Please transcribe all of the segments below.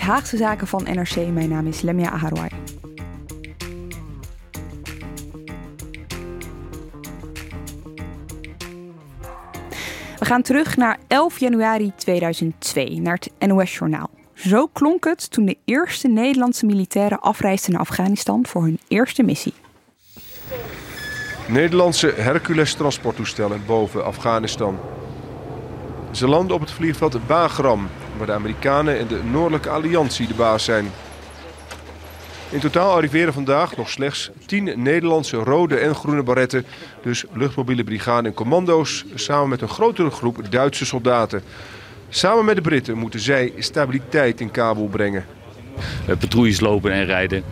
Haagse Zaken van NRC. Mijn naam is Lemia Aharwai. We gaan terug naar 11 januari 2002, naar het NOS-journaal. Zo klonk het toen de eerste Nederlandse militairen afreisden naar Afghanistan voor hun eerste missie. Nederlandse Hercules-transporttoestellen boven Afghanistan. Ze landen op het vliegveld Bagram, waar de Amerikanen en de Noordelijke Alliantie de baas zijn. In totaal arriveren vandaag nog slechts 10 Nederlandse rode en groene barretten, dus luchtmobiele brigade en commando's, samen met een grotere groep Duitse soldaten. Samen met de Britten moeten zij stabiliteit in Kabul brengen. Uh, patrouilles lopen en rijden.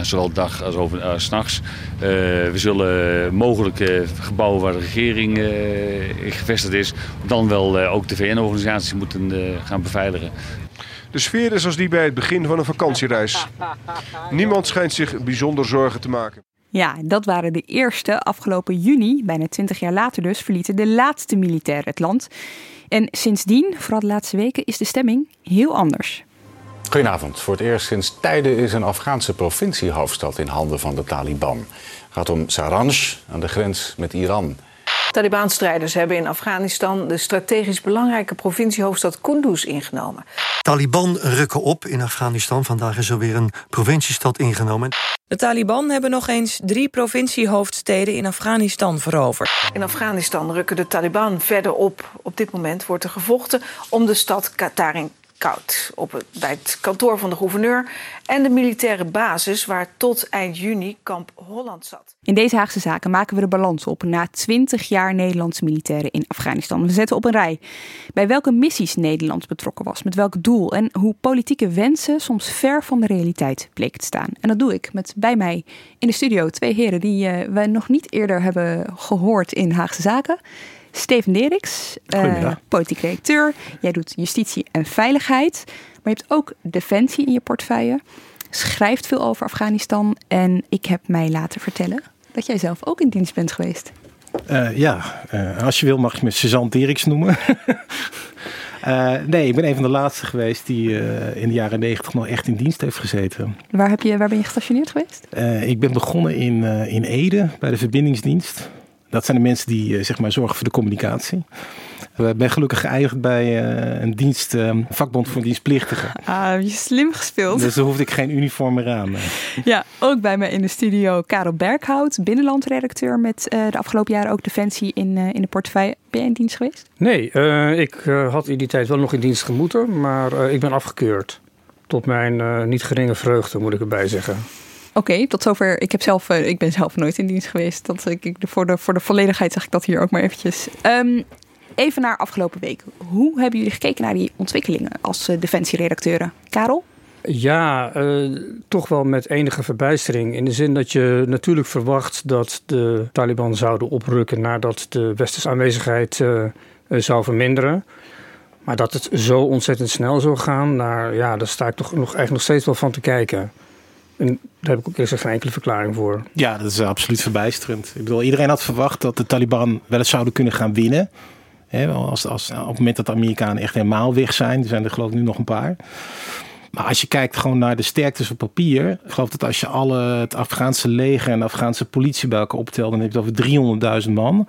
Zowel dag als over, uh, s'nachts. Uh, we zullen mogelijke gebouwen waar de regering uh, gevestigd is, dan wel ook de VN-organisaties moeten gaan beveiligen. De sfeer is als die bij het begin van een vakantiereis. Niemand schijnt zich bijzonder zorgen te maken. Ja, dat waren de eerste. Afgelopen juni, bijna 20 jaar later dus, verlieten de laatste militairen het land. En sindsdien, vooral de laatste weken, is de stemming heel anders. Goedenavond. Voor het eerst sinds tijden is een Afghaanse provinciehoofdstad in handen van de Taliban. Het gaat om Saranj aan de grens met Iran. Taliban-strijders hebben in Afghanistan de strategisch belangrijke provinciehoofdstad Kunduz ingenomen. Taliban rukken op in Afghanistan. Vandaag is er weer een provinciestad ingenomen. De Taliban hebben nog eens drie provinciehoofdsteden in Afghanistan veroverd. In Afghanistan rukken de Taliban verder op. Op dit moment wordt er gevochten om de stad Katarin koud op bij het kantoor van de gouverneur en de militaire basis waar tot eind juni kamp Holland zat. In deze Haagse zaken maken we de balans op na 20 jaar Nederlandse militairen in Afghanistan. We zetten op een rij bij welke missies Nederland betrokken was, met welk doel en hoe politieke wensen soms ver van de realiteit bleken te staan. En dat doe ik met bij mij in de studio twee heren die uh, we nog niet eerder hebben gehoord in Haagse zaken. Steven Deriks, uh, politiek redacteur. Jij doet justitie en veiligheid. Maar je hebt ook defensie in je portefeuille. Schrijft veel over Afghanistan. En ik heb mij laten vertellen dat jij zelf ook in dienst bent geweest. Uh, ja, uh, als je wil mag je me Suzanne Deriks noemen. nee, ik ben een van de laatste geweest die in de jaren negentig nog echt in dienst heeft gezeten. Waar, heb je, waar ben je gestationeerd geweest? ik ben begonnen in, in Ede bij de verbindingsdienst. Dat zijn de mensen die zeg maar, zorgen voor de communicatie. Ik ben gelukkig geëindigd bij uh, een dienst, uh, vakbond voor dienstplichtigen. Ah, heb je slim gespeeld. Dus daar hoefde ik geen uniform meer aan. Ja, ook bij me in de studio Karel Berghout, binnenlandredacteur met uh, de afgelopen jaren ook Defensie in, in de portefeuille. Ben jij in dienst geweest? Nee, ik had in die tijd wel nog in dienst gemoeten, maar ik ben afgekeurd. Tot mijn niet geringe vreugde, moet ik erbij zeggen. Oké, tot zover. Ik, heb zelf, ik ben zelf nooit in dienst geweest. Dat, ik, voor, de, voor de volledigheid zeg ik dat hier ook maar eventjes. Um, even naar afgelopen week. Hoe hebben jullie gekeken naar die ontwikkelingen als uh, defensieredacteuren? Karel? Ja, uh, toch wel met enige verbijstering. In de zin dat je natuurlijk verwacht dat de Taliban zouden oprukken nadat de westerse aanwezigheid zou verminderen. Maar dat het zo ontzettend snel zou gaan, nou, ja, daar sta ik toch nog, eigenlijk nog steeds wel van te kijken. En daar heb ik ook eerst geen enkele verklaring voor. Ja, dat is absoluut verbijsterend. Ik bedoel, iedereen had verwacht dat de Taliban wel eens zouden kunnen gaan winnen. Als, als, op het moment dat de Amerikanen echt helemaal weg zijn, er zijn er geloof ik nu nog een paar. Maar als je kijkt gewoon naar de sterktes op papier. Ik geloof dat als je alle het Afghaanse leger en de Afghaanse politie bij elkaar optelt, dan heb je het over 300.000 man.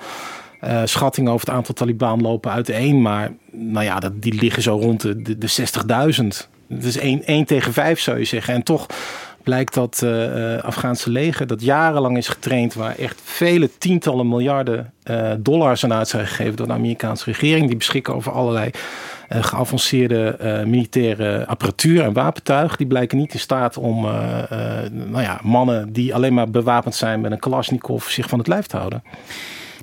Uh, schattingen over het aantal Taliban lopen uiteen. Maar nou ja, dat, die liggen zo rond de, de, de 60.000. Het is 1, 1 tegen 5 zou je zeggen. En toch blijkt dat uh, Afghaanse leger dat jarenlang is getraind, waar echt vele tientallen miljarden uh, dollars aan uit zijn gegeven door de Amerikaanse regering. Die beschikken over allerlei geavanceerde militaire apparatuur en wapentuig. Die blijken niet in staat om nou ja, mannen die alleen maar bewapend zijn met een Kalashnikov zich van het lijf te houden.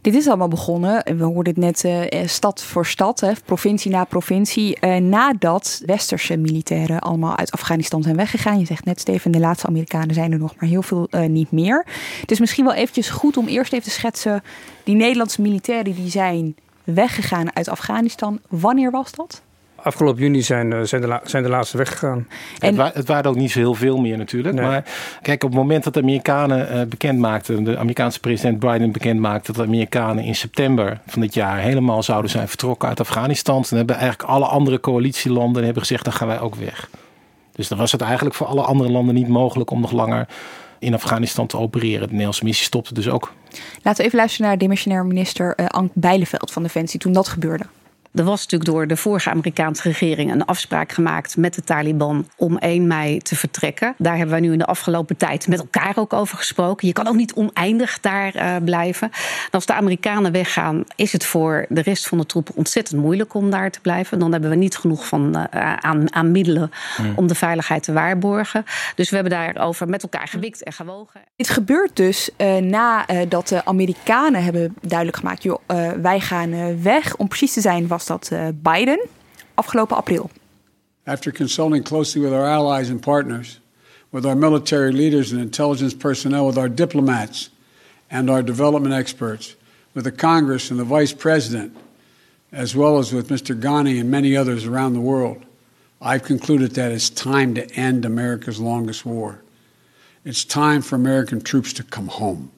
Dit is allemaal begonnen, we hoorden het net, uh, stad voor stad, hè, provincie na provincie, uh, nadat westerse militairen allemaal uit Afghanistan zijn weggegaan. Je zegt net, Steven, de laatste Amerikanen zijn er nog, maar heel veel niet meer. Het is misschien wel eventjes goed om eerst even te schetsen, die Nederlandse militairen die zijn weggegaan uit Afghanistan. Wanneer was dat? Afgelopen juni zijn, eh, zijn, de, zijn de laatste weggegaan. En... Het, het, waren ook niet zo heel veel meer natuurlijk. Maar kijk, op het moment dat de Amerikanen uh, bekend maakten, de Amerikaanse president Biden bekend maakte dat de Amerikanen in september van dit jaar helemaal zouden zijn vertrokken uit Afghanistan, dan hebben eigenlijk alle andere coalitielanden hebben gezegd, dan gaan wij ook weg. Dus dan was het eigenlijk voor alle andere landen niet mogelijk om nog langer in Afghanistan te opereren. De Nederlandse missie stopte dus ook. Laten we even luisteren naar demissionair minister uh, Ank Bijleveld van Defensie toen dat gebeurde. Er was natuurlijk door de vorige Amerikaanse regering een afspraak gemaakt met de Taliban om 1 mei te vertrekken. Daar hebben wij nu in de afgelopen tijd met elkaar ook over gesproken. Je kan ook niet oneindig daar uh, blijven. En als de Amerikanen weggaan, is het voor de rest van de troepen ontzettend moeilijk om daar te blijven. Dan hebben we niet genoeg van, uh, aan, aan, middelen hmm. om de veiligheid te waarborgen. Dus we hebben daarover met elkaar gewikt en gewogen. Dit gebeurt dus uh, nadat de Amerikanen hebben duidelijk gemaakt: joh, wij gaan weg. Om precies te zijn was dat uh, Biden afgelopen april. After consulting closely with our allies and partners, with our military leaders and intelligence personnel, with our diplomats and our development experts, with the Congress and the Vice President, as well as with Mr. Ghani and many others around the world, I've concluded that it's time to end America's longest war. It's time for American troops to come home.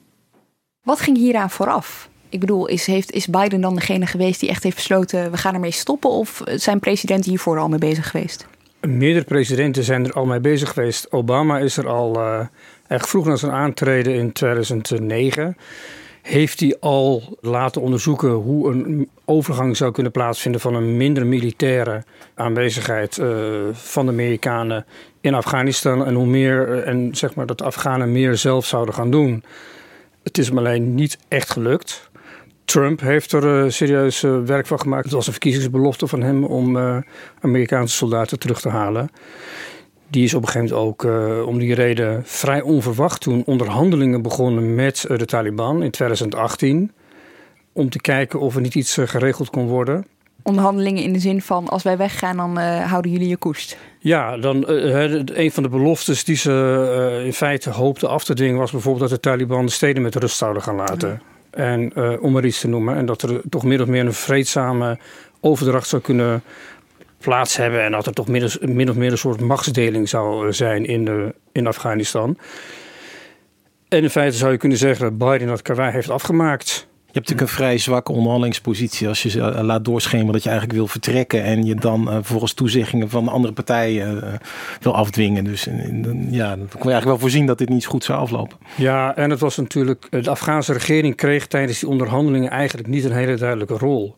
Wat ging hieraan vooraf? Ik bedoel, is, heeft, is Biden dan degene geweest die echt heeft besloten... we gaan ermee stoppen of zijn presidenten hiervoor al mee bezig geweest? Meerdere presidenten zijn er al mee bezig geweest. Obama is er al uh, echt vroeg na zijn aantreden in 2009 heeft hij al laten onderzoeken hoe een overgang zou kunnen plaatsvinden van een minder militaire aanwezigheid uh, van de Amerikanen in Afghanistan en hoe meer en zeg maar dat de Afghanen meer zelf zouden gaan doen. Het is hem alleen niet echt gelukt. Trump heeft er uh, serieus uh, werk van gemaakt. Het was een verkiezingsbelofte van hem om uh, Amerikaanse soldaten terug te halen. Die is op een gegeven moment ook om die reden vrij onverwacht toen onderhandelingen begonnen met de Taliban in 2018. Om te kijken of er niet iets geregeld kon worden. Onderhandelingen in de zin van als wij weggaan, dan houden jullie je koest. Ja, dan, een van de beloftes die ze in feite hoopten af te dwingen was bijvoorbeeld dat de Taliban de steden met rust zouden gaan laten. Ja. En uh, om er iets te noemen. En dat er toch min of meer een vreedzame overdracht zou kunnen plaats hebben. En dat er toch min, of meer een soort machtsdeling zou eh, zijn in, de, in Afghanistan. En in feite zou je kunnen zeggen dat Biden dat karwei heeft afgemaakt. Je hebt natuurlijk een vrij zwakke onderhandelingspositie als je eh, laat doorschemeren dat je eigenlijk wil vertrekken en je dan uh, volgens toezeggingen van andere partijen uh, wil afdwingen. Dus ja, dan kon je eigenlijk wel voorzien dat dit niet goed zou aflopen. Ja, en het was natuurlijk, de Afghaanse regering kreeg tijdens die onderhandelingen eigenlijk niet een hele duidelijke rol.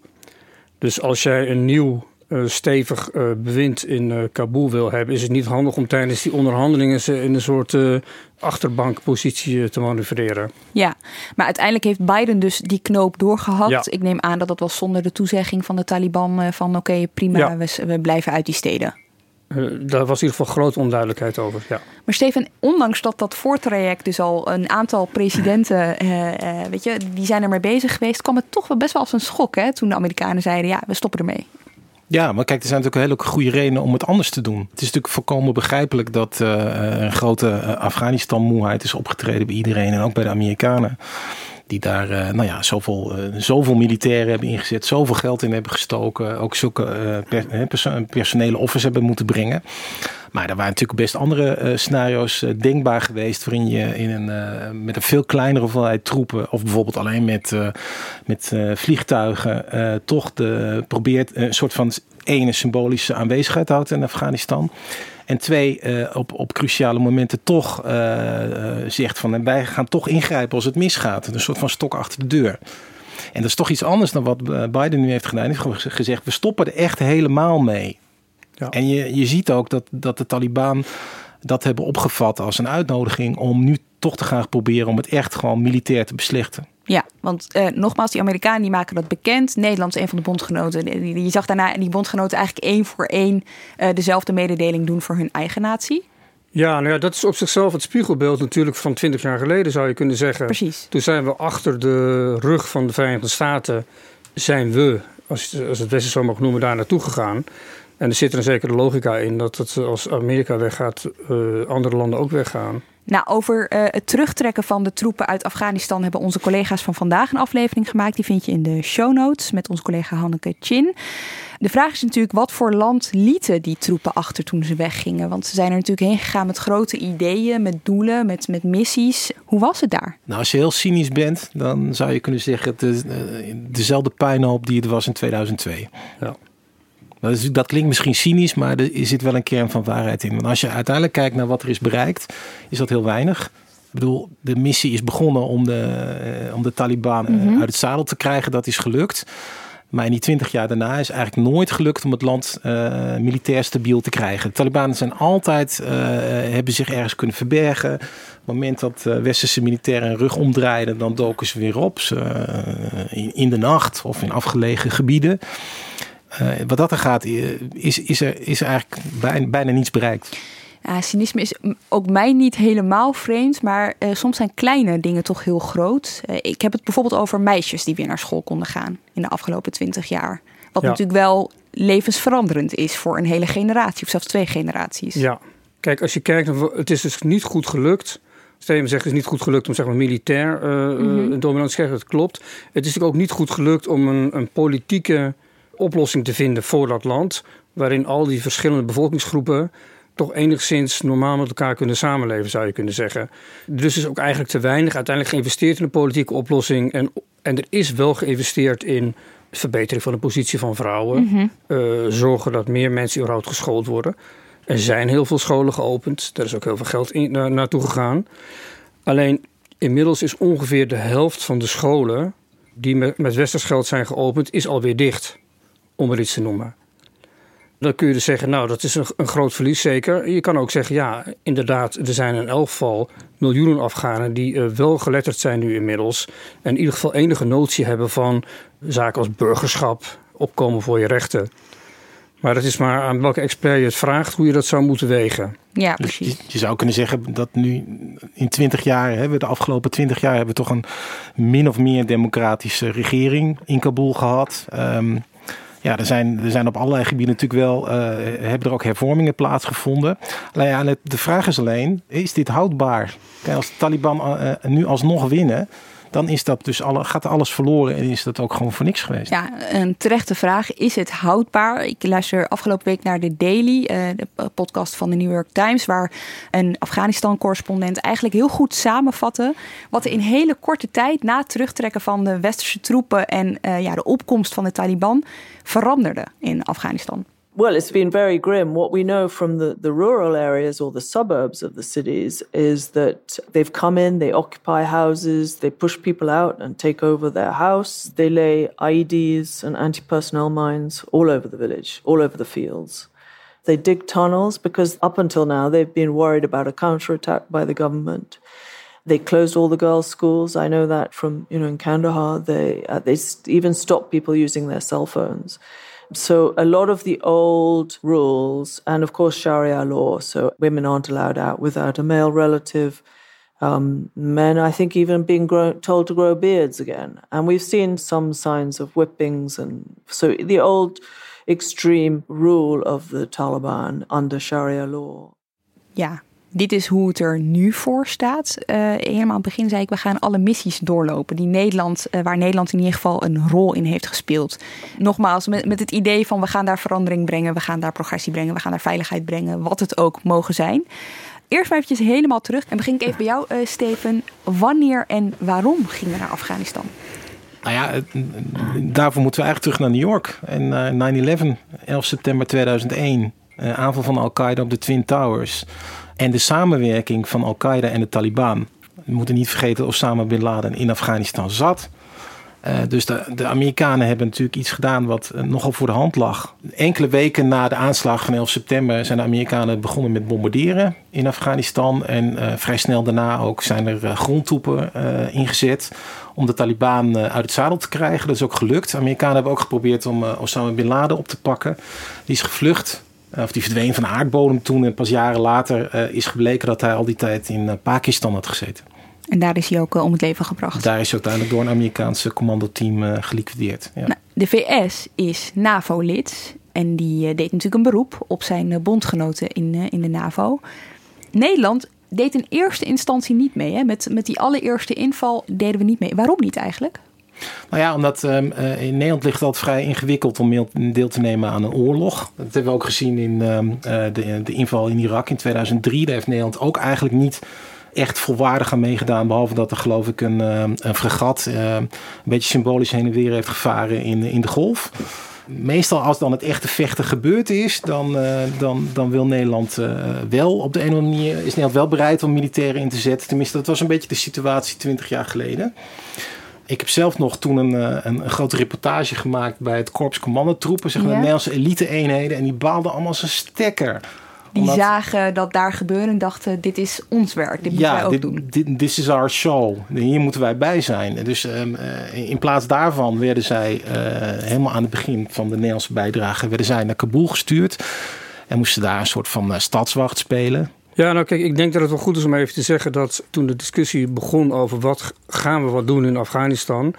Dus als jij een nieuw stevig bewind in Kabul wil hebben, is het niet handig om tijdens die onderhandelingen ze in een soort achterbankpositie te manoeuvreren. Ja, maar uiteindelijk heeft Biden dus die knoop doorgehakt. Ja. Ik neem aan dat dat was zonder de toezegging van de Taliban van oké, okay, prima, ja. we, we, blijven uit die steden. daar was in ieder geval grote onduidelijkheid over. Ja. Maar Steven, ondanks dat dat voortraject dus al een aantal presidenten, weet je, die zijn ermee bezig geweest, kwam het toch wel best wel als een schok hè, toen de Amerikanen zeiden, ja, we stoppen ermee. Ja, maar kijk, er zijn natuurlijk hele goede redenen om het anders te doen. Het is natuurlijk volkomen begrijpelijk dat uh, een grote uh, Afghanistan-moeheid is opgetreden bij iedereen en ook bij de Amerikanen. Die daar uh, nou ja, zoveel, zoveel militairen hebben ingezet, zoveel geld in hebben gestoken. Ook zulke per personele offers hebben moeten brengen. Maar er waren natuurlijk best andere scenario's denkbaar geweest. waarin je in een, met een veel kleinere hoeveelheid troepen. of bijvoorbeeld alleen met, met vliegtuigen. toch de, probeert een soort van ene symbolische aanwezigheid te houden in Afghanistan. En twee, uh, op, op cruciale momenten toch uh, zegt van wij gaan toch ingrijpen als het misgaat. Een soort van stok achter de deur. En dat is toch iets anders dan wat Biden nu heeft gedaan. Hij heeft gezegd, we stoppen er echt helemaal mee. Ja. En je, je ziet ook dat, dat de Taliban dat hebben opgevat als een uitnodiging om nu toch te gaan proberen om het echt gewoon militair te beslechten. Ja, want uh, nogmaals, die Amerikanen die maken dat bekend. Nederland is een van de bondgenoten. Je zag daarna die bondgenoten eigenlijk één voor één uh, dezelfde mededeling doen voor hun eigen natie. Ja, nou ja, dat is op zichzelf het spiegelbeeld natuurlijk van 20 jaar geleden, zou je kunnen zeggen. Precies. Toen zijn we achter de rug van de Verenigde Staten, zijn we, als, als het Westen zo mag noemen, daar naartoe gegaan. En er zit er een zekere logica in dat het, als Amerika weggaat, uh, andere landen ook weggaan. Nou, over uh, het terugtrekken van de troepen uit Afghanistan hebben onze collega's van vandaag een aflevering gemaakt. Die vind je in de show notes met onze collega Hanneke Chin. De vraag is natuurlijk, wat voor land lieten die troepen achter toen ze weggingen? Want ze zijn er natuurlijk heen gegaan met grote ideeën, met doelen, met, met missies. Hoe was het daar? Nou, als je heel cynisch bent, dan zou je kunnen zeggen... De, eh, dezelfde puinhoop die het was in 2002. Ja. Dat, is, dat, klinkt misschien cynisch, maar er zit wel een kern van waarheid in. Want als je uiteindelijk kijkt naar wat er is bereikt, is dat heel weinig. Ik bedoel, de missie is begonnen om de, eh, om de Taliban eh, mhm. uit het zadel te krijgen. Dat is gelukt. Maar in die twintig jaar daarna is eigenlijk nooit gelukt om het land uh, militair stabiel te krijgen. De Taliban zijn altijd, uh, hebben zich ergens kunnen verbergen. Op het moment dat westerse militairen hun rug omdraaiden, dan doken ze weer op. Ze, in, in, de nacht of in afgelegen gebieden. Uh, wat dat er gaat, is, is, er, is er eigenlijk bijna, bijna niets bereikt. Ja, cynisme is ook mij niet helemaal vreemd, maar uh, soms zijn kleine dingen toch heel groot. Uh, ik heb het bijvoorbeeld over meisjes die weer naar school konden gaan in de afgelopen twintig jaar. Wat ja. natuurlijk wel levensveranderend is voor een hele generatie, of zelfs twee generaties. Ja, kijk, als je kijkt, het is dus niet goed gelukt. Steven zegt het is niet goed gelukt om zeg maar, militair uh, mm -hmm. dominant te krijgen. Dat klopt. Het is natuurlijk ook niet goed gelukt om een, een politieke oplossing te vinden voor dat land. Waarin al die verschillende bevolkingsgroepen toch enigszins normaal met elkaar kunnen samenleven, zou je kunnen zeggen. Dus is ook eigenlijk te weinig uiteindelijk geïnvesteerd in een politieke oplossing. En, en er is wel geïnvesteerd in verbetering van de positie van vrouwen. Mm zorgen dat meer mensen überhaupt geschoold worden. Er zijn heel veel scholen geopend. Er is ook heel veel geld in, na, naartoe gegaan. Alleen inmiddels is ongeveer de helft van de scholen die met, met westers geld zijn geopend, is alweer dicht om er iets te noemen. Dan kun je dus zeggen, nou, dat is een, een, groot verlies zeker. Je kan ook zeggen, ja, inderdaad, er zijn in elk geval miljoenen Afghanen die uh, wel geletterd zijn nu inmiddels. En in ieder geval enige notie hebben van zaken als burgerschap, opkomen voor je rechten. Maar het is maar aan welke expert je het vraagt hoe je dat zou moeten wegen. Ja, dus precies. je, je, zou kunnen zeggen dat nu in 20 jaar, hè, de afgelopen 20 jaar, hebben we toch een min of meer democratische regering in Kabul gehad. Um, ja, er zijn, er zijn op allerlei gebieden natuurlijk wel, uh, hebben er ook hervormingen plaatsgevonden. Alleen ja, de vraag is alleen, is dit houdbaar? Kijk, als de Taliban uh, nu alsnog winnen, dan is dat dus alle, gaat alles verloren en is dat ook gewoon voor niks geweest. Ja, een terechte vraag. Is het houdbaar? Ik luister afgelopen week naar de Daily, uh, de podcast van de New York Times, waar een Afghanistan-correspondent eigenlijk heel goed samenvatte wat er in hele korte tijd na het terugtrekken van de westerse troepen en uh, ja, de opkomst van de Taliban veranderde in Afghanistan. Well, it's been very grim. What we know from the, the rural areas or the suburbs of the cities is that they've come in, they occupy houses, they push people out and take over their house. They lay IEDs and anti personnel mines all over the village, all over the fields. They dig tunnels because up until now they've been worried about a counterattack by the government. They closed all the girls' schools. I know that from you know in Kandahar. They uh, they even stopped people using their cell phones. So a lot of the old rules, and of course Sharia law, so women aren't allowed out without a male relative. Um, men, I think, even being grow- told to grow beards again. And we've seen some signs of whippings. And so the old extreme rule of the Taliban under Sharia law. Yeah, dit is hoe het er nu voor staat. Uh, helemaal aan het begin zei ik, we gaan alle missies doorlopen. Die Nederland, uh, waar Nederland in ieder geval een rol in heeft gespeeld. Nogmaals, met, met het idee van we gaan daar verandering brengen, we gaan daar progressie brengen, we gaan daar veiligheid brengen, wat het ook mogen zijn. Eerst maar eventjes helemaal terug. En begin ik even bij jou, uh, Steven. Wanneer en waarom gingen we naar Afghanistan? Nou ja, daarvoor moeten we eigenlijk terug naar New York. En 9-11, 11 september 2001. uh, aanval van Al-Qaeda op de Twin Towers en de samenwerking van Al-Qaeda en de Taliban. We moeten niet vergeten dat Osama bin Laden in Afghanistan zat. Uh, dus de, de, Amerikanen hebben natuurlijk iets gedaan wat uh, nogal voor de hand lag. Enkele weken na de aanslag van 11 september zijn de Amerikanen begonnen met bombarderen in Afghanistan. En uh, vrij snel daarna ook zijn er grondtroepen ingezet om de Taliban uit het zadel te krijgen. Dat is ook gelukt. De Amerikanen hebben ook geprobeerd om Osama bin Laden op te pakken. Die is gevlucht. Of die verdween van de aardbodem toen. En pas jaren later is gebleken dat hij al die tijd in Pakistan had gezeten. En daar is hij ook om het leven gebracht. Daar is hij uiteindelijk door een Amerikaanse commandoteam geliquideerd. Ja. Nou, de VS is NAVO-lid en die deed natuurlijk een beroep op zijn bondgenoten in, in de NAVO. Nederland deed in eerste instantie niet mee. Hè? Met, met die allereerste inval deden we niet mee. Waarom niet eigenlijk? Nou ja, omdat um, uh, in Nederland ligt altijd vrij ingewikkeld om deel te nemen aan een oorlog. Dat hebben we ook gezien in um, uh, de, de, inval in Irak in 2003. Daar heeft Nederland ook eigenlijk niet echt volwaardig aan meegedaan. Behalve dat er geloof ik een, eh, een fregat een beetje symbolisch heen en weer heeft gevaren in, in de golf. Meestal als dan het echte vechten gebeurd is, dan, uh, dan, dan wil Nederland wel op de een of andere manier, is Nederland wel bereid om militairen in te zetten. Tenminste, dat was een beetje de situatie 20 jaar geleden. Ik heb zelf nog toen een, een, een grote reportage gemaakt bij het Korps Commandotroepen, zeg maar, ja. de Nederlandse elite-eenheden. En die baalden allemaal zijn stekker die zagen dat daar gebeuren en dachten: dit is ons werk, dit moeten ja, wij ook dit, doen. Dit this is our show. Hier moeten wij bij zijn. Dus um, uh, in plaats daarvan werden zij uh, helemaal aan het begin van de Nederlandse bijdrage werden zij naar Kabul gestuurd en moesten daar een soort van uh, stadswacht spelen. Ja, nou kijk, ik denk dat het wel goed is om even te zeggen dat toen de discussie begon over wat gaan we wat doen in Afghanistan,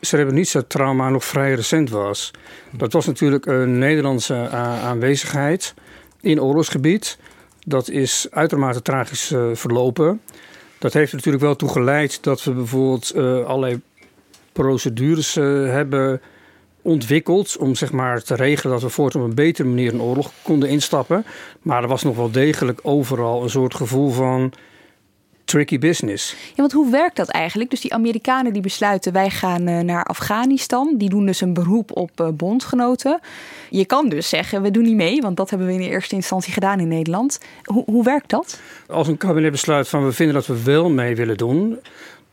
Srebrenica-trauma nog vrij recent was. Dat was natuurlijk een Nederlandse aanwezigheid in oorlogsgebied. Dat is uitermate tragisch uh, verlopen. Dat heeft er natuurlijk wel toe geleid dat we bijvoorbeeld uh, allerlei procedures hebben ontwikkeld om zeg maar te regelen dat we voort op een betere manier een oorlog konden instappen. Maar er was nog wel degelijk overal een soort gevoel van tricky business. Ja, want hoe werkt dat eigenlijk? Dus die Amerikanen die besluiten wij gaan uh, naar Afghanistan. Die doen dus een beroep op uh, bondgenoten. Je kan dus zeggen we doen niet mee, want dat hebben we in de eerste instantie gedaan in Nederland. Hoe, hoe werkt dat? Als een kabinet besluit van we vinden dat we wel mee willen doen,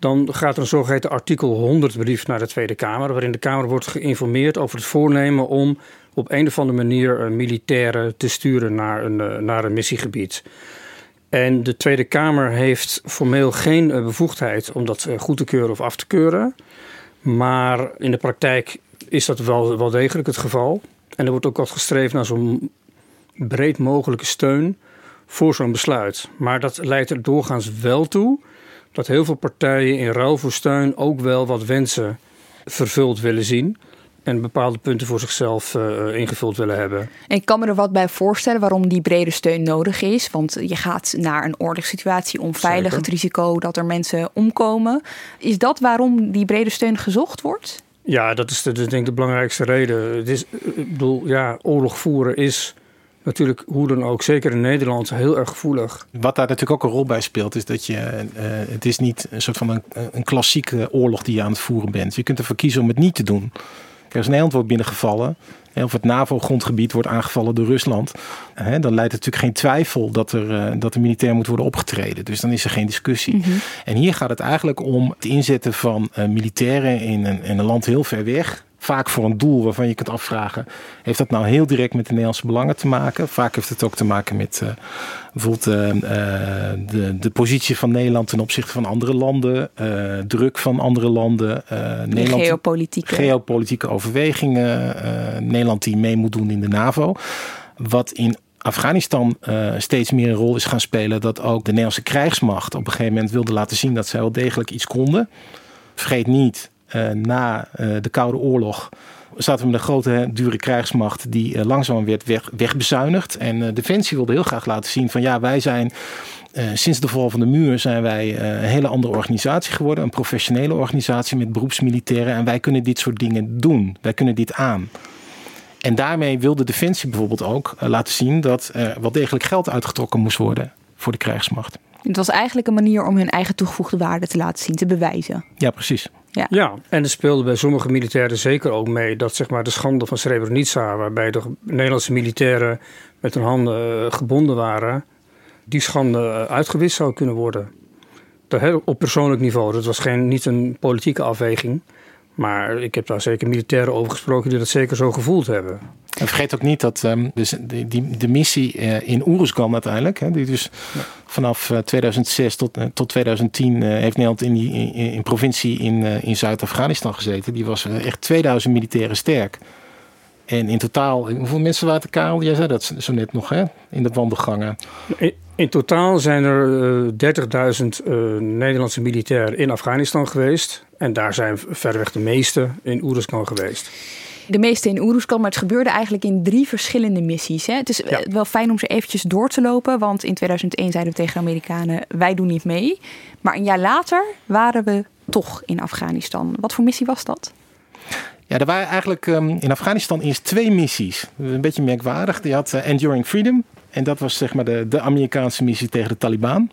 dan gaat er een zogeheten artikel 100 brief naar de Tweede Kamer, waarin de Kamer wordt geïnformeerd over het voornemen om op een of andere manier uh, militairen te sturen naar een, naar een missiegebied. En de Tweede Kamer heeft formeel geen bevoegdheid om dat goed te keuren of af te keuren. Maar in de praktijk is dat wel, wel degelijk het geval. En er wordt ook altijd gestreefd naar zo'n breed mogelijke steun voor zo'n besluit. Maar dat leidt er doorgaans wel toe dat heel veel partijen in ruil voor steun ook wel wat wensen vervuld willen zien en bepaalde punten voor zichzelf uh, ingevuld willen hebben. En ik kan me er wat bij voorstellen waarom die brede steun nodig is. Want je gaat naar een oorlogssituatie onveilig, Zeker. het risico dat er mensen omkomen. Is dat waarom die brede steun gezocht wordt? Ja, dat is de, de, denk ik de belangrijkste reden. Het is, ik bedoel, ja, oorlog voeren is natuurlijk hoe dan ook, zeker in Nederland, heel erg gevoelig. Wat daar natuurlijk ook een rol bij speelt, is dat je, uh, het is niet een soort van een, een klassieke oorlog die je aan het voeren bent. Je kunt ervoor kiezen om het niet te doen. Als Nederland wordt binnengevallen, of het NAVO-grondgebied wordt aangevallen door Rusland, dan leidt het natuurlijk geen twijfel dat er, dat er militair moet worden opgetreden. Dus dan is er geen discussie. Mm-hmm. En hier gaat het eigenlijk om het inzetten van militairen in een, in een land heel ver weg vaak voor een doel waarvan je kunt afvragen: heeft dat nou heel direct met de Nederlandse belangen te maken? Vaak heeft het ook te maken met uh, bijvoorbeeld uh, de, de positie van Nederland ten opzichte van andere landen, uh, druk van andere landen, Nederland, geopolitieke. geopolitieke overwegingen, Nederland die mee moet doen in de NAVO. Wat in Afghanistan uh, steeds meer een rol is gaan spelen. Dat ook de Nederlandse krijgsmacht op een gegeven moment wilde laten zien dat zij wel degelijk iets konden. Vergeet niet, na uh, de Koude Oorlog zaten we met een grote dure krijgsmacht die uh, langzaam werd weg, wegbezuinigd. En Defensie wilde heel graag laten zien van ja, wij zijn sinds de val van de muur zijn wij een hele andere organisatie geworden. Een professionele organisatie met beroepsmilitairen. En wij kunnen dit soort dingen doen. Wij kunnen dit aan. En daarmee wilde Defensie bijvoorbeeld ook laten zien dat er wel degelijk geld uitgetrokken moest worden voor de krijgsmacht. Het was eigenlijk een manier om hun eigen toegevoegde waarde te laten zien, te bewijzen. Ja, precies. Ja. ja, en er speelde bij sommige militairen zeker ook mee dat zeg maar, de schande van Srebrenica, waarbij de Nederlandse militairen met hun handen gebonden waren, die schande uitgewist zou kunnen worden. Op persoonlijk niveau. Dat was geen, niet een politieke afweging. Maar ik heb daar zeker militairen over gesproken die dat zeker zo gevoeld hebben. En vergeet ook niet dat um, dus die, die, de missie uh, in Oeruzgan uiteindelijk, hè, die dus ja. vanaf uh, 2006 tot, uh, tot 2010 heeft Nederland in die in, in provincie in, in Zuid-Afghanistan gezeten. Die was echt 2000 militairen sterk. En in totaal, hoeveel mensen waren het, Karel? Jij zei dat zo net nog, hè? In de wandelgangen. In, in totaal zijn er 30.000 Nederlandse militairen in Afghanistan geweest. En daar zijn verreweg de meeste in Oeruzkan geweest. De meeste in Oeruzkan, maar het gebeurde eigenlijk in drie verschillende missies. Hè? Het is ja. wel fijn om ze eventjes door te lopen, want in 2001 zeiden we tegen de Amerikanen: wij doen niet mee. Maar een jaar later waren we toch in Afghanistan. Wat voor missie was dat? Ja, er waren eigenlijk um, in Afghanistan eerst twee missies. Een beetje merkwaardig. Je had uh, Enduring Freedom. En dat was zeg maar de, de Amerikaanse missie tegen de Taliban.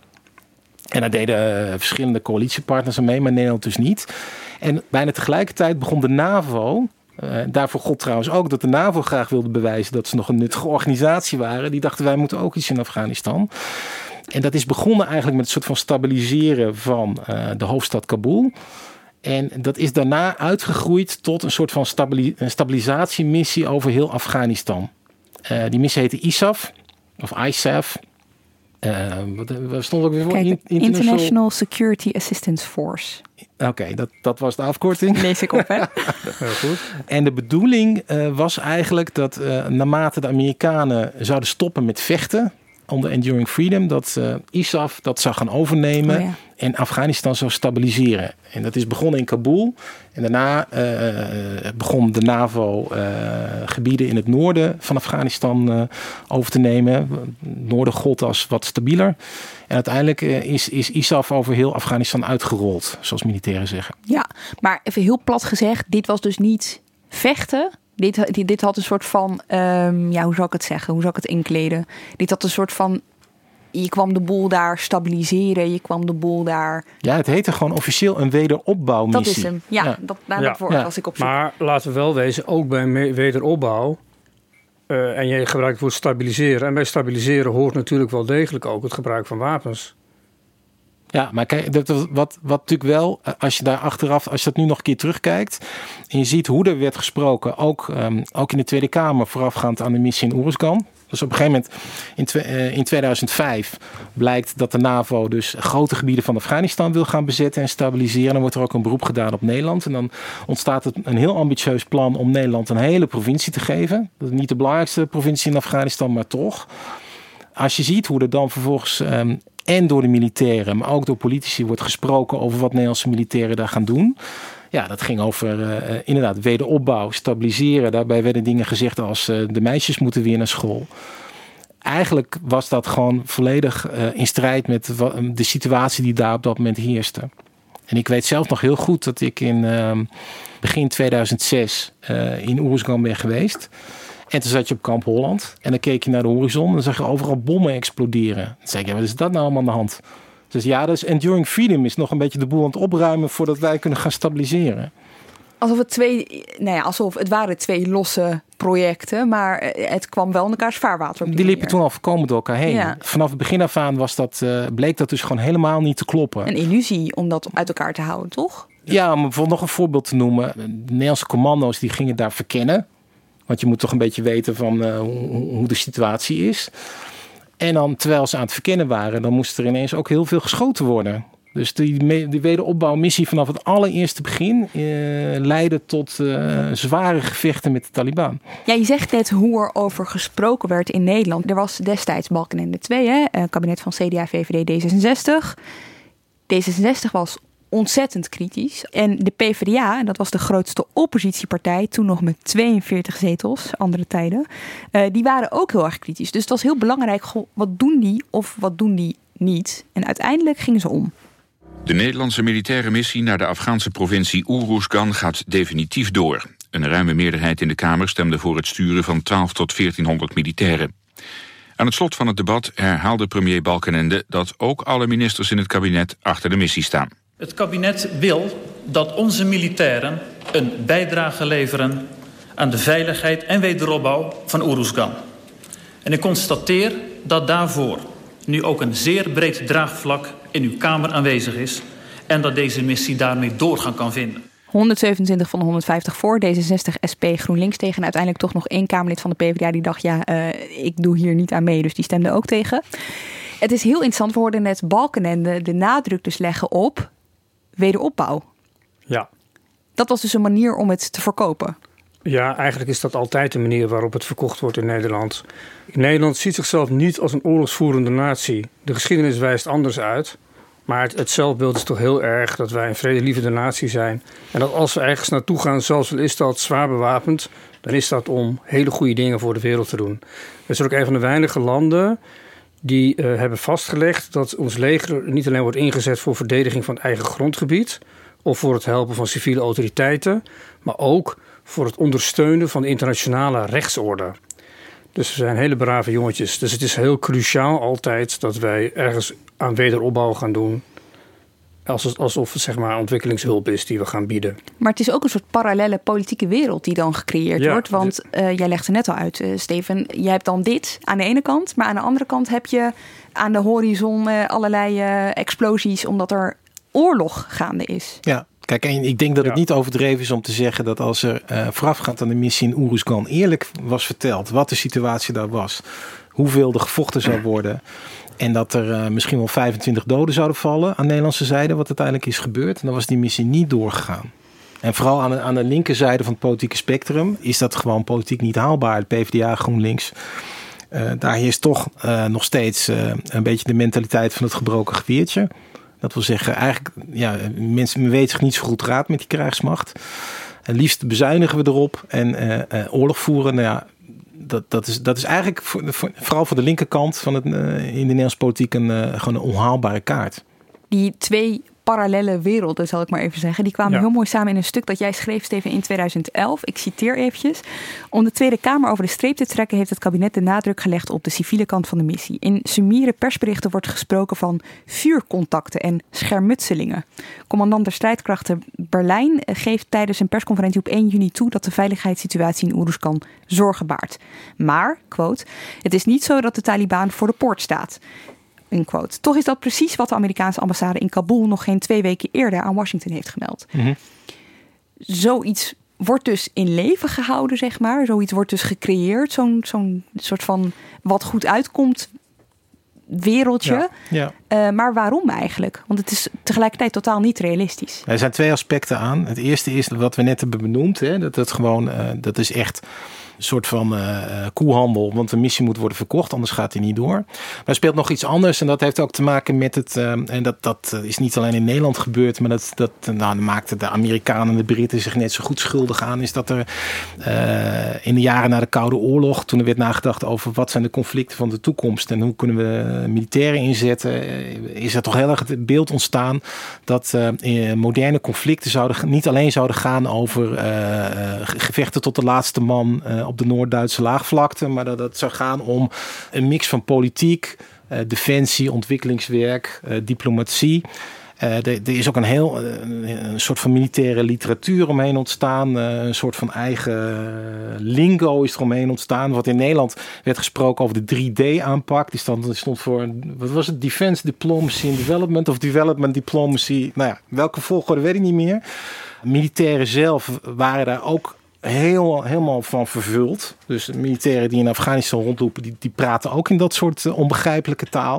En daar deden uh, verschillende coalitiepartners aan mee, maar Nederland dus niet. En bijna tegelijkertijd begon de NAVO. Uh, daarvoor God trouwens ook dat de NAVO graag wilde bewijzen dat ze nog een nuttige organisatie waren. Die dachten wij moeten ook iets in Afghanistan. En dat is begonnen eigenlijk met een soort van stabiliseren van uh, de hoofdstad Kabul. En dat is daarna uitgegroeid tot een soort van stabili stabilisatiemissie over heel Afghanistan. Die missie heette ISAF, of ISAF. Uh, wat, wat stond ook weer voor? Kijk, International... International Security Assistance Force. Oké, okay, dat, dat was de afkorting. Lees ik op, hè? Heel goed. En de bedoeling uh, was eigenlijk dat uh, naarmate de Amerikanen zouden stoppen met vechten onder Enduring Freedom, dat uh, ISAF dat zou gaan overnemen oh, ja. en Afghanistan zou stabiliseren. En dat is begonnen in Kabul. En daarna uh, begon de NAVO uh, gebieden in het noorden van Afghanistan over te nemen. Het noorden gold als wat stabieler. En uiteindelijk is, is ISAF over heel Afghanistan uitgerold, zoals militairen zeggen. Ja, maar even heel plat gezegd, dit was dus niet vechten. Dit, dit, dit had een soort van, um, ja, hoe zou ik het zeggen? Hoe zou ik het inkleden? Dit had een soort van je kwam de boel daar stabiliseren. Je kwam de boel daar. Ja, het heette gewoon officieel een wederopbouwmissie. Dat is hem. Ja, ja. Dat, nou, ja. ja. was ik op zoek. Maar laten we wel wezen, ook bij wederopbouw. Uh, en je gebruikt het woord stabiliseren. En bij stabiliseren hoort natuurlijk wel degelijk ook het gebruik van wapens. Ja, maar kijk, wat, wat natuurlijk wel, als je daar achteraf, als je dat nu nog een keer terugkijkt. en je ziet hoe er werd gesproken, ook, um, ook in de Tweede Kamer voorafgaand aan de missie in Oeruzgan. Dus op een gegeven moment in, uh, in 2005 blijkt dat de NAVO dus grote gebieden van Afghanistan wil gaan bezetten en stabiliseren. Dan wordt er ook een beroep gedaan op Nederland. En dan ontstaat het een heel ambitieus plan om Nederland een hele provincie te geven. Dat is niet de belangrijkste provincie in Afghanistan, maar toch. Als je ziet hoe er dan vervolgens um, en door de militairen, maar ook door politici wordt gesproken over wat Nederlandse militairen daar gaan doen. Ja, dat ging over uh, inderdaad wederopbouw, stabiliseren. Daarbij werden dingen gezegd als uh, de meisjes moeten weer naar school. Eigenlijk was dat gewoon volledig in strijd met de situatie die daar op dat moment heerste. En ik weet zelf nog heel goed dat ik in begin 2006 in Oeruzgan ben geweest. En toen zat je op kamp Holland en dan keek je naar de horizon en dan zag je overal bommen exploderen. Dan zei ik, ja, wat is dat nou allemaal aan de hand? Dus ja, dus Enduring Freedom is nog een beetje de boel aan het opruimen voordat wij kunnen gaan stabiliseren. Alsof het twee, nou ja, alsof het waren twee losse projecten, maar het kwam wel in elkaars vaarwater. Die, die liepen toen al voorkomen door elkaar heen. Ja. Vanaf het begin af aan was dat, uh, bleek dat dus gewoon helemaal niet te kloppen. Een illusie om dat uit elkaar te houden, toch? Ja, om bijvoorbeeld nog een voorbeeld te noemen. De Nederlandse commando's die gingen daar verkennen. Want je moet toch een beetje weten van uh, hoe, hoe de situatie is. En dan, terwijl ze aan het verkennen waren, dan moest er ineens ook heel veel geschoten worden. Dus die, die wederopbouwmissie vanaf het allereerste begin uh, leidde tot uh, zware gevechten met de Taliban. Ja, je zegt net hoe er over gesproken werd in Nederland. Er was destijds Balkenende 2, hè, een kabinet van CDA, VVD, D66. D66 was ontzettend kritisch. En de PvdA, dat was de grootste oppositiepartij, toen nog met 42 zetels, andere tijden, uh, die waren ook heel erg kritisch. Dus het was heel belangrijk, wat doen die of wat doen die niet? En uiteindelijk gingen ze om. De Nederlandse militaire missie naar de Afghaanse provincie Oeroesgan gaat definitief door. Een ruime meerderheid in de Kamer stemde voor het sturen van 12 tot 1400 militairen. Aan het slot van het debat herhaalde premier Balkenende dat ook alle ministers in het kabinet achter de missie staan. Het kabinet wil dat onze militairen een bijdrage leveren aan de veiligheid en wederopbouw van Oeruzgan. En ik constateer dat daarvoor nu ook een zeer breed draagvlak in uw Kamer aanwezig is en dat deze missie daarmee doorgang kan vinden. 127 van de 150 voor, D66, SP, GroenLinks tegen. En uiteindelijk toch nog één Kamerlid van de PvdA die dacht... ja, uh, ik doe hier niet aan mee, dus die stemde ook tegen. Het is heel interessant, we hoorden net Balkenende de nadruk dus leggen op wederopbouw. Ja. Dat was dus een manier om het te verkopen. Ja, eigenlijk is dat altijd de manier waarop het verkocht wordt in Nederland. Nederland ziet zichzelf niet als een oorlogsvoerende natie. De geschiedenis wijst anders uit. Maar het, zelfbeeld is toch heel erg dat wij een vredelievende natie zijn. En dat als we ergens naartoe gaan, zelfs al is dat zwaar bewapend, dan is dat om hele goede dingen voor de wereld te doen. We zijn ook een van de weinige landen die uh, hebben vastgelegd dat ons leger niet alleen wordt ingezet voor verdediging van het eigen grondgebied of voor het helpen van civiele autoriteiten, maar ook voor het ondersteunen van de internationale rechtsorde. Dus we zijn hele brave jongetjes. Dus het is heel cruciaal altijd dat wij ergens aan wederopbouw gaan doen. Alsof het zeg maar ontwikkelingshulp is die we gaan bieden. Maar het is ook een soort parallele politieke wereld die dan gecreëerd wordt. Want uh, jij legde net al uit, uh, Steven. Jij hebt dan dit aan de ene kant. Maar aan de andere kant heb je aan de horizon uh, allerlei explosies. Omdat er oorlog gaande is. Ja, Kijk, en ik denk dat het niet overdreven is om te zeggen dat als er uh, voorafgaand aan de missie in Oeruzgan eerlijk was verteld wat de situatie daar was, hoeveel er gevochten zou worden. En dat er uh, misschien wel 25 doden zouden vallen aan de Nederlandse zijde, wat uiteindelijk is gebeurd. En dan was die missie niet doorgegaan. En vooral aan de, aan de linkerzijde van het politieke spectrum is dat gewoon politiek niet haalbaar. Het PvdA, GroenLinks. Uh, daar heerst toch uh, nog steeds een beetje de mentaliteit van het gebroken gewiertje. Dat wil zeggen, eigenlijk, ja, mensen weten zich niet zo goed raad met die krijgsmacht. En liefst bezuinigen we erop en oorlog voeren. Nou ja, dat, dat, is, dat is eigenlijk voor, vooral voor de linkerkant van het, uh, in de Nederlandse politiek een, uh, gewoon een onhaalbare kaart. Die twee parallele werelden, zal ik maar even zeggen. Die kwamen heel mooi samen in een stuk dat jij schreef, Steven, in 2011. Ik citeer eventjes. Om de Tweede Kamer over de streep te trekken... heeft het kabinet de nadruk gelegd op de civiele kant van de missie. In summiere persberichten wordt gesproken van vuurcontacten en schermutselingen. Commandant der strijdkrachten Berlijn geeft tijdens een persconferentie op 1 juni toe... dat de veiligheidssituatie in Oeruzkan zorgen baart. Maar, quote, het is niet zo dat de Taliban voor de poort staat. Unquote. Toch is dat precies wat de Amerikaanse ambassade in Kabul nog geen twee weken eerder aan Washington heeft gemeld. Mm Zoiets wordt dus in leven gehouden, zeg maar. Zoiets wordt dus gecreëerd. Zo'n zo'n soort van wat goed uitkomt wereldje. Ja, Uh, maar waarom eigenlijk? Want het is tegelijkertijd totaal niet realistisch. Er zijn twee aspecten aan. Het eerste is wat we net hebben benoemd. Hè, dat het gewoon, uh, dat is echt soort van uh, koehandel. Want de missie moet worden verkocht, anders gaat hij niet door. Maar er speelt nog iets anders. En dat heeft ook te maken met het. en dat, dat is niet alleen in Nederland gebeurd. Maar dat, dat nou, maakten de Amerikanen en de Britten zich net zo goed schuldig aan. Is dat er in de jaren na de Koude Oorlog. Toen er werd nagedacht over wat zijn de conflicten van de toekomst. En hoe kunnen we militairen inzetten. Is er toch heel erg het beeld ontstaan. Dat moderne conflicten zouden, niet alleen zouden gaan over gevechten tot de laatste man op de Noord-Duitse laagvlakte. Maar dat het zou gaan om een mix van politiek, uh, defensie, ontwikkelingswerk, uh, diplomatie. Uh, er, is ook een heel een soort van militaire literatuur omheen ontstaan. een soort van eigen lingo is er omheen ontstaan. Wat in Nederland werd gesproken over de 3D-aanpak. Die stond, stond voor, wat was het? Defense Diplomacy and Development of Development Diplomacy. Nou ja, welke volgorde weet ik niet meer. Militairen zelf waren daar ook heel, helemaal van vervuld. Dus de militairen die in Afghanistan rondlopen, die, die praten ook in dat soort uh, onbegrijpelijke taal.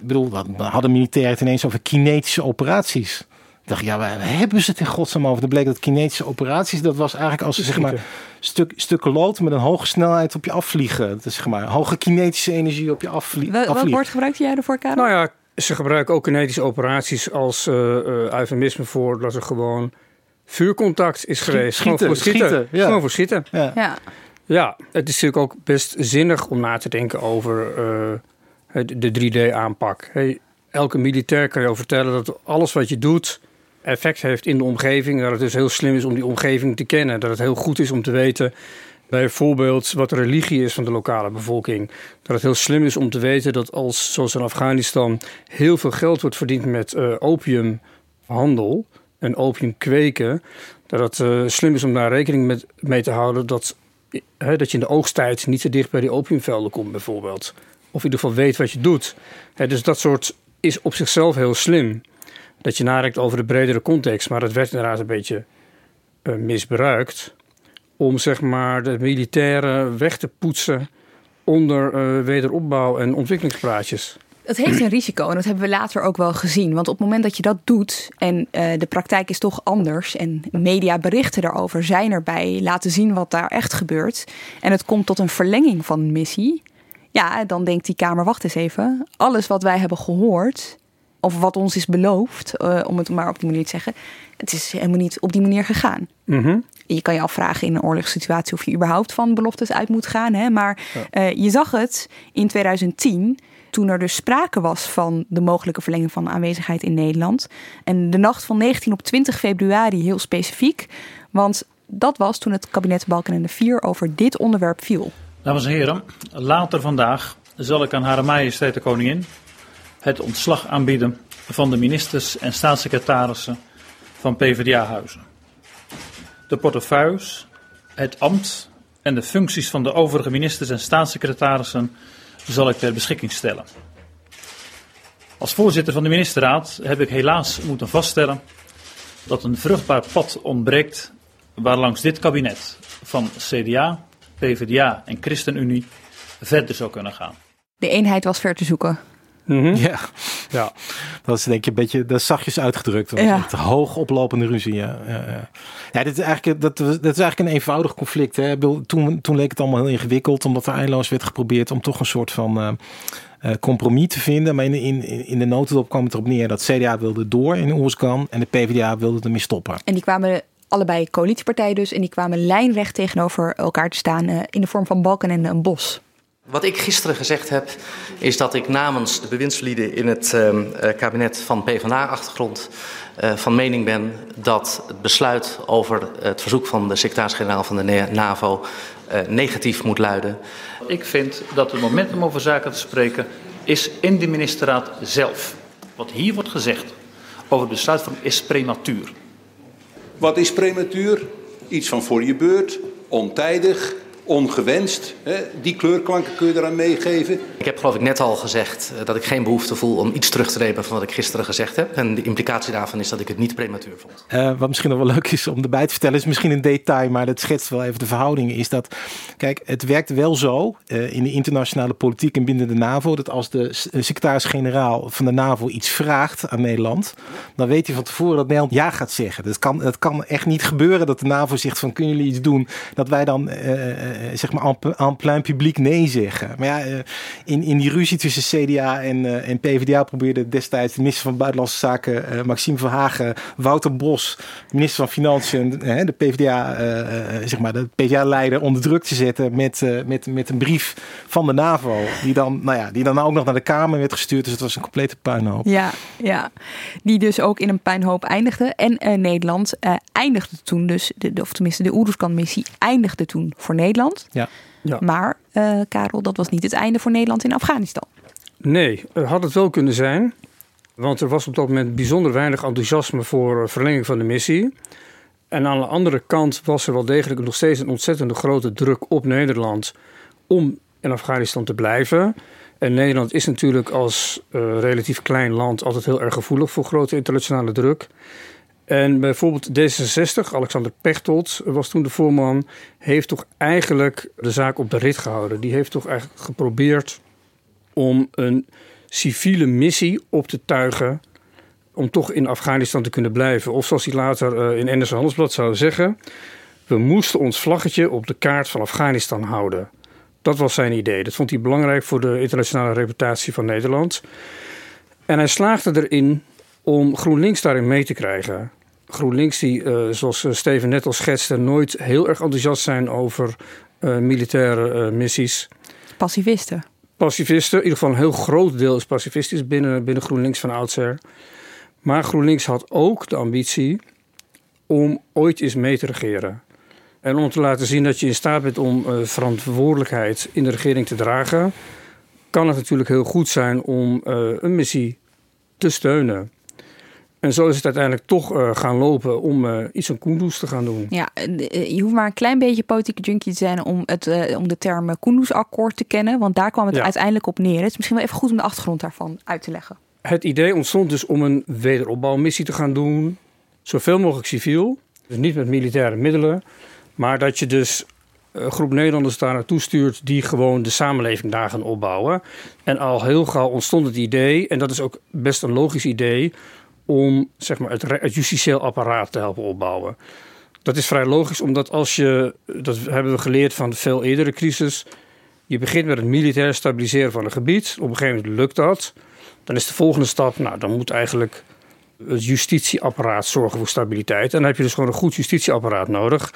Ik bedoel, dan hadden militairen het ineens over kinetische operaties. Ik dacht, ja, waar hebben ze het in godsnaam over? Dan bleek dat kinetische operaties, dat was eigenlijk als zeg maar stuk, stukken lood met een hoge snelheid op je afvliegen. Dat is zeg maar hoge kinetische energie op je afvliegen. Wel, welk woord gebruikte jij ervoor, Karel? Nou ja, ze gebruiken ook kinetische operaties als uh, uh, eufemisme voor dat er gewoon vuurcontact is geweest. Schieten, gewoon voor schieten. schieten ja. Gewoon voor schieten. Ja. Ja. ja, het is natuurlijk ook best zinnig om na te denken over uh, de 3D-aanpak. Hey, elke militair kan jou vertellen dat alles wat je doet effect heeft in de omgeving. Dat het dus heel slim is om die omgeving te kennen. Dat het heel goed is om te weten bijvoorbeeld wat de religie is van de lokale bevolking. Dat het heel slim is om te weten dat als, zoals in Afghanistan, heel veel geld wordt verdiend met uh, opiumhandel en opium kweken, dat het uh, slim is om daar rekening met, mee te houden dat, dat je in de oogsttijd niet te dicht bij die opiumvelden komt, bijvoorbeeld. Of in ieder geval weet wat je doet. dus dat soort is op zichzelf heel slim. Dat je nadenkt over de bredere context, maar het werd inderdaad een beetje uh, misbruikt om zeg maar de militairen weg te poetsen onder wederopbouw en ontwikkelingspraatjes. Dat heeft een risico en dat hebben we later ook wel gezien. Want op het moment dat je dat doet en uh, de praktijk is toch anders en media berichten daarover zijn erbij, laten zien wat daar echt gebeurt en het komt tot een verlenging van een missie, ja, dan denkt die Kamer, wacht eens even, alles wat wij hebben gehoord of wat ons is beloofd, uh, om het maar op die manier te zeggen, het is helemaal niet op die manier gegaan. Mm Je kan je afvragen in een oorlogssituatie of je überhaupt van beloftes uit moet gaan. Hè? Maar uh, je zag het in 2010 toen er dus sprake was van de mogelijke verlenging van aanwezigheid in Nederland. En de nacht van 19 op 20 februari heel specifiek. Want dat was toen het kabinet Balkenende 4 over dit onderwerp viel. Dames en heren, later vandaag zal ik aan Hare Majesteit de Koningin het ontslag aanbieden van de ministers en staatssecretarissen van PvdA-huizen. De portefeuilles, het ambt en de functies van de overige ministers en staatssecretarissen zal ik ter beschikking stellen. Als voorzitter van de ministerraad heb ik helaas moeten vaststellen dat een vruchtbaar pad ontbreekt waarlangs dit kabinet van CDA, PvdA en ChristenUnie verder zou kunnen gaan. De eenheid was ver te zoeken. Mm -hmm. Ja. ja, dat is denk ik een beetje dat zachtjes uitgedrukt. Ja. Het hoog oplopende ruzie. Ja, ja, ja. ja dit is eigenlijk, dat, dat is eigenlijk een eenvoudig conflict. Hè. Toen, toen leek het allemaal heel ingewikkeld, omdat er eindeloos werd geprobeerd om toch een soort van uh, uh, compromis te vinden. Maar in, in, in de notendop kwam het erop neer dat CDA wilde door in Oerskan en de PvdA wilde ermee stoppen. En die kwamen allebei coalitiepartijen dus en die kwamen lijnrecht tegenover elkaar te staan uh, in de vorm van balken en een bos. Wat ik gisteren gezegd heb, is dat ik namens de bewindslieden in het uh, kabinet van PvdA-achtergrond uh, van mening ben dat het besluit over het verzoek van de secretaris-generaal van de NAVO uh, negatief moet luiden. Ik vind dat het moment om over zaken te spreken is in de ministerraad zelf. Wat hier wordt gezegd over de besluitvorming is prematuur. Wat is prematuur? Iets van voor je beurt, ontijdig, ongewenst. Hè? Die kleurklanken kun je eraan meegeven. Ik heb geloof ik net al gezegd dat ik geen behoefte voel om iets terug te nemen van wat ik gisteren gezegd heb. En de implicatie daarvan is dat ik het niet prematuur vond. Uh, wat misschien nog wel leuk is om erbij te vertellen, is misschien een detail, maar dat schetst wel even de verhoudingen. Is dat, kijk, het werkt wel zo uh, in de internationale politiek en binnen de NAVO, dat als de secretaris-generaal van de NAVO iets vraagt aan Nederland, dan weet hij van tevoren dat Nederland ja gaat zeggen. Dat kan, dat kan echt niet gebeuren dat de NAVO zegt van kunnen jullie iets doen, dat wij dan uh, zeg maar aan plein publiek nee zeggen. Maar ja, in, in die ruzie tussen CDA en, en PvdA probeerde destijds de minister van Buitenlandse Zaken Maxime Verhagen, Wouter Bos, minister van Financiën, de PvdA, zeg maar de PvdA-leider onder druk te zetten met, met, met een brief van de NAVO, die dan, nou ja, die dan ook nog naar de Kamer werd gestuurd. Dus het was een complete puinhoop. Ja, ja. die dus ook in een puinhoop eindigde. En Nederland eindigde toen dus, de, of tenminste de Oeruzkan-missie eindigde toen voor Nederland. Ja. Ja. Maar, uh, Karel, dat was niet het einde voor Nederland in Afghanistan. Nee, had het wel kunnen zijn. Want er was op dat moment bijzonder weinig enthousiasme voor verlenging van de missie. En aan de andere kant was er wel degelijk nog steeds een ontzettende grote druk op Nederland om in Afghanistan te blijven. En Nederland is natuurlijk als uh, relatief klein land altijd heel erg gevoelig voor grote internationale druk. En bijvoorbeeld D66, Alexander Pechtold was toen de voorman, heeft toch eigenlijk de zaak op de rit gehouden. Die heeft toch eigenlijk geprobeerd om een civiele missie op te tuigen om toch in Afghanistan te kunnen blijven. Of zoals hij later in NRC Handelsblad zou zeggen, we moesten ons vlaggetje op de kaart van Afghanistan houden. Dat was zijn idee. Dat vond hij belangrijk voor de internationale reputatie van Nederland. En hij slaagde erin om GroenLinks daarin mee te krijgen. GroenLinks, die, uh, zoals Steven net al schetste, nooit heel erg enthousiast zijn over uh, militaire uh, missies. Pacifisten. Pacifisten, in ieder geval een heel groot deel is pacifistisch binnen, binnen GroenLinks van oudsher. Maar GroenLinks had ook de ambitie om ooit eens mee te regeren. En om te laten zien dat je in staat bent om verantwoordelijkheid in de regering te dragen, kan het natuurlijk heel goed zijn om een missie te steunen. En zo is het uiteindelijk toch uh, gaan lopen om uh, iets aan Kunduz te gaan doen. Ja, je hoeft maar een klein beetje politieke junkie te zijn om, het, uh, om de term Kunduz-akkoord te kennen. Want daar kwam het ja. uiteindelijk op neer. Het is misschien wel even goed om de achtergrond daarvan uit te leggen. Het idee ontstond dus om een wederopbouwmissie te gaan doen. Zoveel mogelijk civiel. Dus niet met militaire middelen. Maar dat je dus een groep Nederlanders daar naartoe stuurt die gewoon de samenleving daar gaan opbouwen. En al heel gauw ontstond het idee, en dat is ook best een logisch idee, om zeg maar, het, justitieel apparaat te helpen opbouwen. Dat is vrij logisch, omdat als je, dat hebben we geleerd van veel eerdere crisis, je begint met het militair stabiliseren van een gebied. Op een gegeven moment lukt dat. Dan is de volgende stap, nou, dan moet eigenlijk het justitieapparaat zorgen voor stabiliteit. En dan heb je dus gewoon een goed justitieapparaat nodig.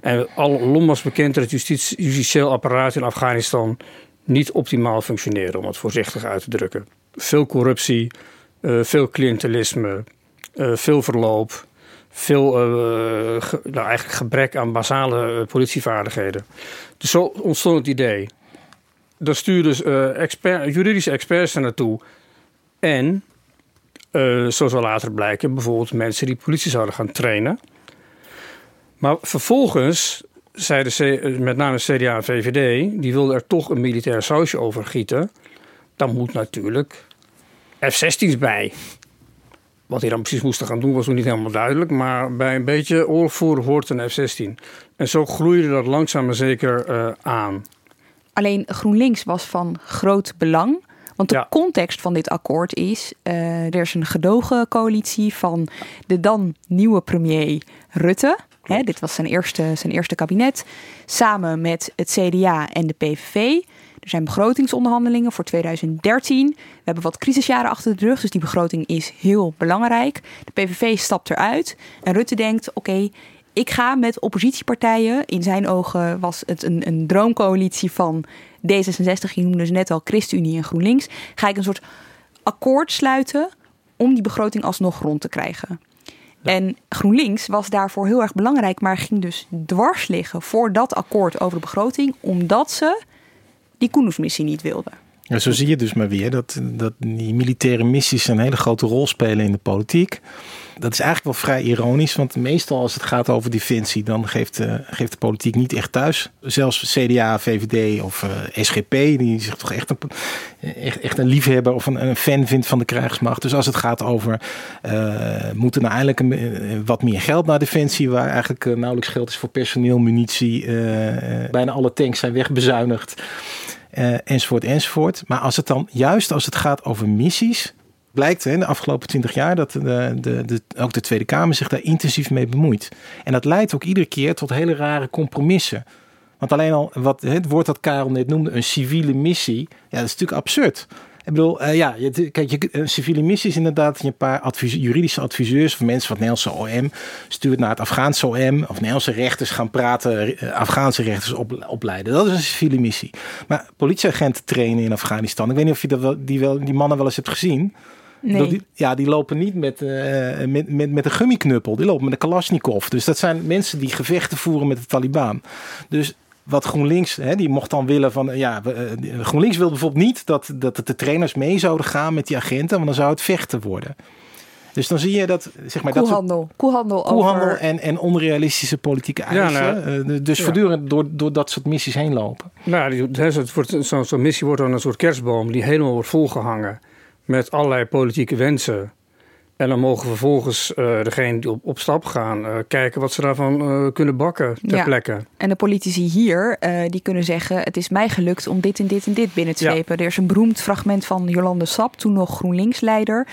En al was bekend dat het justitie, justitieel apparaat in Afghanistan niet optimaal functioneerde, om het voorzichtig uit te drukken. Veel corruptie, uh, veel cliëntelisme, uh, veel verloop, veel uh, nou, eigenlijk gebrek aan basale politievaardigheden. Dus zo ontstond het idee. Daar stuurden dus, juridische experts er naartoe. En, zo zal later blijken, bijvoorbeeld mensen die politie zouden gaan trainen. Maar vervolgens zeiden met name CDA en VVD, die wilden er toch een militair sausje over gieten. Dan moet natuurlijk F-16's bij. Wat hij dan precies moesten gaan doen was nog niet helemaal duidelijk. Maar bij een beetje oorlogvoeren hoort een F-16. En zo groeide dat langzaam maar zeker uh, aan. Alleen GroenLinks was van groot belang. Want de ja. context van dit akkoord is: uh, er is een gedogen coalitie van de dan nieuwe premier Rutte. Hè, dit was zijn eerste, zijn eerste kabinet. Samen met het CDA en de PVV. Er zijn begrotingsonderhandelingen voor 2013. We hebben wat crisisjaren achter de rug, dus die begroting is heel belangrijk. De PVV stapt eruit en Rutte denkt: oké, ik ga met oppositiepartijen. In zijn ogen was het een, een droomcoalitie van D66, je noemde ze net al ChristenUnie en GroenLinks. Ga ik een soort akkoord sluiten om die begroting alsnog rond te krijgen. En GroenLinks was daarvoor heel erg belangrijk, maar ging dus dwars liggen voor dat akkoord over de begroting, omdat ze die Koendersmissie niet wilden. Ja, zo zie je dus maar weer dat, dat die militaire missies een hele grote rol spelen in de politiek. Dat is eigenlijk wel vrij ironisch, want meestal als het gaat over defensie, dan geeft, uh, geeft de politiek niet echt thuis. Zelfs CDA, VVD of uh, eh, SGP, die zich toch echt een, echt, echt een liefhebber of een, een, fan vindt van de krijgsmacht. Dus als het gaat over, uh, moet er nou eigenlijk een, wat meer geld naar defensie, waar eigenlijk nauwelijks geld is voor personeel, munitie. bijna alle tanks zijn wegbezuinigd. Enzovoort, enzovoort. Maar als het dan, juist als het gaat over missies, blijkt in de afgelopen twintig jaar dat de, de, de, ook de Tweede Kamer zich daar intensief mee bemoeit. En dat leidt ook iedere keer tot hele rare compromissen. Want alleen al wat, het woord dat Karel net noemde, een civiele missie, ja, dat is natuurlijk absurd. Ik bedoel, uh, ja, je, kijk, je, een civiele missie is inderdaad je een paar juridische adviseurs of mensen van het Nederlandse OM stuurt naar het Afghaanse OM of Nederlandse rechters gaan praten, uh, Afghaanse rechters op, opleiden. Dat is een civiele missie. Maar politieagenten trainen in Afghanistan, ik weet niet of je dat die, wel, die mannen wel eens hebt gezien. Nee. Die, ja, die lopen niet met, uh, met, met, met een gummiknuppel. Die lopen met een Kalashnikov. Dus dat zijn mensen die gevechten voeren met de Taliban. Dus wat GroenLinks, hè, die mocht dan willen van, ja, uh, GroenLinks wil bijvoorbeeld niet dat, dat de trainers mee zouden gaan met die agenten, want dan zou het vechten worden. Dus dan zie je dat, zeg maar, koehandel, dat koehandel, koehandel over... en, en onrealistische politieke eisen. Ja, nou, dus ja. voortdurend door, door dat soort missies heen lopen. Nou, zo'n zo missie wordt dan een soort kerstboom die helemaal wordt volgehangen met allerlei politieke wensen. En dan mogen vervolgens uh, degene die op, op stap gaan uh, kijken wat ze daarvan uh, kunnen bakken ter ja. plekke. En de politici hier die kunnen zeggen: Het is mij gelukt om dit en dit en dit binnen te slepen. Ja. Er is een beroemd fragment van Jolande Sap, toen nog GroenLinks-leider,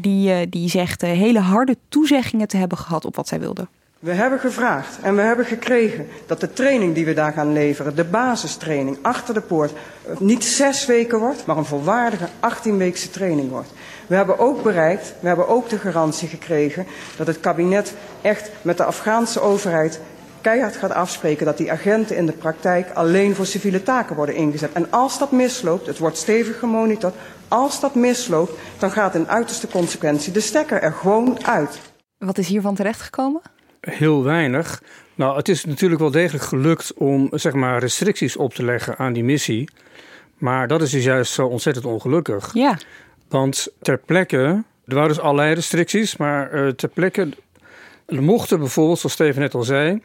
die, die zegt hele harde toezeggingen te hebben gehad op wat zij wilde. We hebben gevraagd en we hebben gekregen dat de training die we daar gaan leveren, de basistraining achter de poort, niet zes weken wordt, maar een volwaardige 18-weekse training wordt. We hebben ook bereikt, we hebben ook de garantie gekregen dat het kabinet echt met de Afghaanse overheid keihard gaat afspreken dat die agenten in de praktijk alleen voor civiele taken worden ingezet. En als dat misloopt, het wordt stevig gemonitord, als dat misloopt, dan gaat in uiterste consequentie de stekker er gewoon uit. Wat is hiervan terechtgekomen? Heel weinig. Nou, het is natuurlijk wel degelijk gelukt om zeg maar, restricties op te leggen aan die missie. Maar dat is dus juist zo ontzettend ongelukkig. Ja. Want ter plekke Er waren dus allerlei restricties, maar uh, ter plekke... Er mochten bijvoorbeeld, zoals Steven net al zei...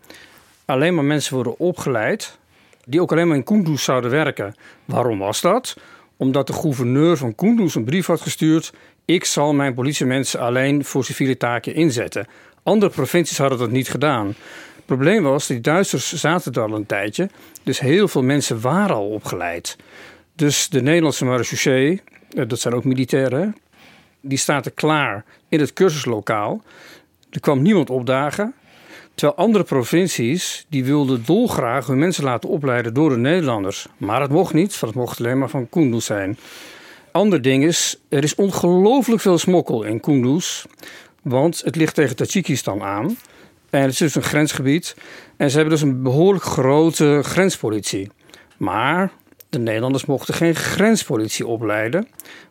alleen maar mensen worden opgeleid... die ook alleen maar in Kunduz zouden werken. Waarom was dat? Omdat de gouverneur van Kunduz een brief had gestuurd... ik zal mijn politiemensen alleen voor civiele taken inzetten. Andere provincies hadden dat niet gedaan. Het probleem was, die Duitsers zaten er al een tijdje... dus heel veel mensen waren al opgeleid. Dus de Nederlandse marechaussee, eh, dat zijn ook militairen... die staat klaar in het cursuslokaal. Er kwam niemand opdagen... Terwijl andere provincies die wilden dolgraag hun mensen laten opleiden door de Nederlanders. Maar het mocht niet, want het mocht alleen maar van Kunduz zijn. Ander ding is, er is ongelooflijk veel smokkel in Kunduz. Want het ligt tegen Tajikistan aan. En het is dus een grensgebied. En ze hebben dus een behoorlijk grote grenspolitie. Maar de Nederlanders mochten geen grenspolitie opleiden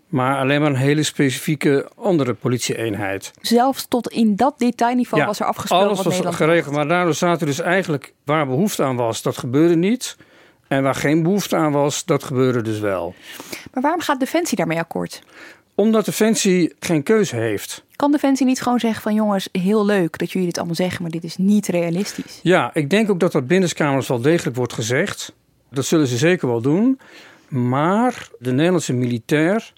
maar alleen maar een hele specifieke andere politieeenheid. Zelfs tot in dat detailniveau was er afgesproken. Alles was geregeld, maar daardoor zaten dus eigenlijk waar behoefte aan was, dat gebeurde niet. En waar geen behoefte aan was, dat gebeurde dus wel. Maar waarom gaat Defensie daarmee akkoord? Omdat Defensie geen keuze heeft. Kan Defensie niet gewoon zeggen van jongens, heel leuk dat jullie dit allemaal zeggen, maar dit is niet realistisch? Ja, ik denk ook dat dat binnenskamers wel degelijk wordt gezegd. Dat zullen ze zeker wel doen. Maar de Nederlandse militair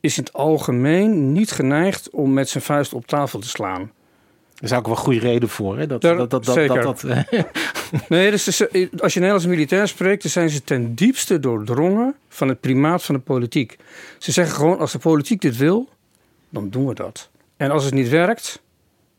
is in het algemeen niet geneigd om met zijn vuist op tafel te slaan. Daar is ook wel goede reden voor. Hè? Dat, dat, dat, dat, zeker. Dat, nee, dus, als je Nederlands militair spreekt, dan zijn ze ten diepste doordrongen van het primaat van de politiek. Ze zeggen gewoon: als de politiek dit wil, dan doen we dat. En als het niet werkt,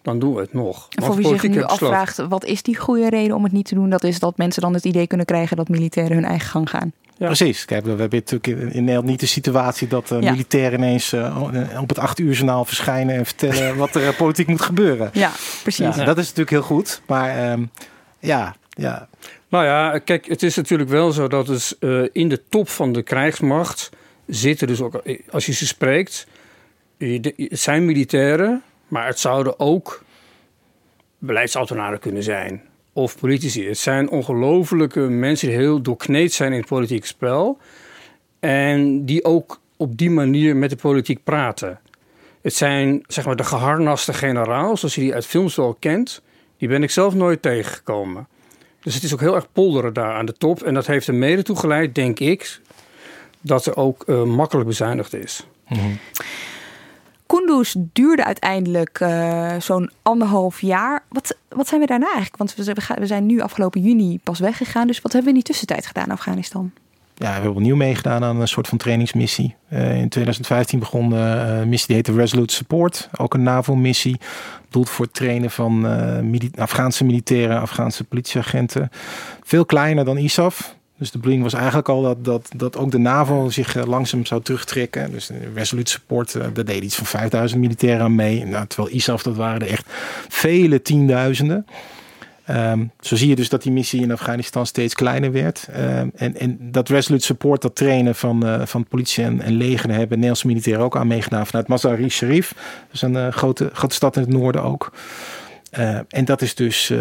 dan doen we het nog. En voor wie zich nu afvraagt, wat is die goede reden om het niet te doen? Dat is dat mensen dan het idee kunnen krijgen dat militairen hun eigen gang gaan. Precies. Kijk, we hebben natuurlijk in Nederland niet de situatie dat uh, militairen ineens uh, op het acht uur journaal verschijnen en vertellen wat er politiek moet gebeuren. Ja, precies. Ja, dat is natuurlijk heel goed. Maar um, ja, ja. Nou ja, kijk, het is natuurlijk wel zo dat dus, uh, in de top van de krijgsmacht zitten dus ook, als je ze spreekt, het zijn militairen, maar het zouden ook beleidsambtenaren kunnen zijn of politici. Het zijn ongelofelijke mensen die heel doorkneed zijn in het politieke spel. En die ook op die manier met de politiek praten. Het zijn zeg maar de geharnaste generaals, zoals je die uit films wel kent. Die ben ik zelf nooit tegengekomen. Dus het is ook heel erg polderen daar aan de top. En dat heeft er mede toe geleid, denk ik, dat er ook uh, makkelijk bezuinigd is. Mm. Kunduz duurde uiteindelijk uh, zo'n anderhalf jaar. Wat, wat zijn we daarna eigenlijk? Want we, zijn nu afgelopen juni pas weggegaan. Dus wat hebben we in die tussentijd gedaan in Afghanistan? Ja, we hebben opnieuw meegedaan aan een soort van trainingsmissie. Uh, in 2015 begon uh, een missie die heette Resolute Support. Ook een NAVO-missie. Doeld voor het trainen van mili Afghaanse militairen, Afghaanse politieagenten. Veel kleiner dan ISAF. Dus de bedoeling was eigenlijk al dat, dat, dat ook de NAVO zich eh, langzaam zou terugtrekken. Dus Resolute Support, uh, daar deed iets van 5000 militairen aan mee. Nou, terwijl ISAF, dat waren er echt vele tienduizenden. Um, zo zie je dus dat die missie in Afghanistan steeds kleiner werd. Um, en, en dat Resolute Support, dat trainen van, uh, van politie en, en leger, hebben Nederlandse militairen ook aan meegedaan vanuit Mazar-i Sharif. Dat is een uh, grote, grote stad in het noorden ook. Uh, en dat is dus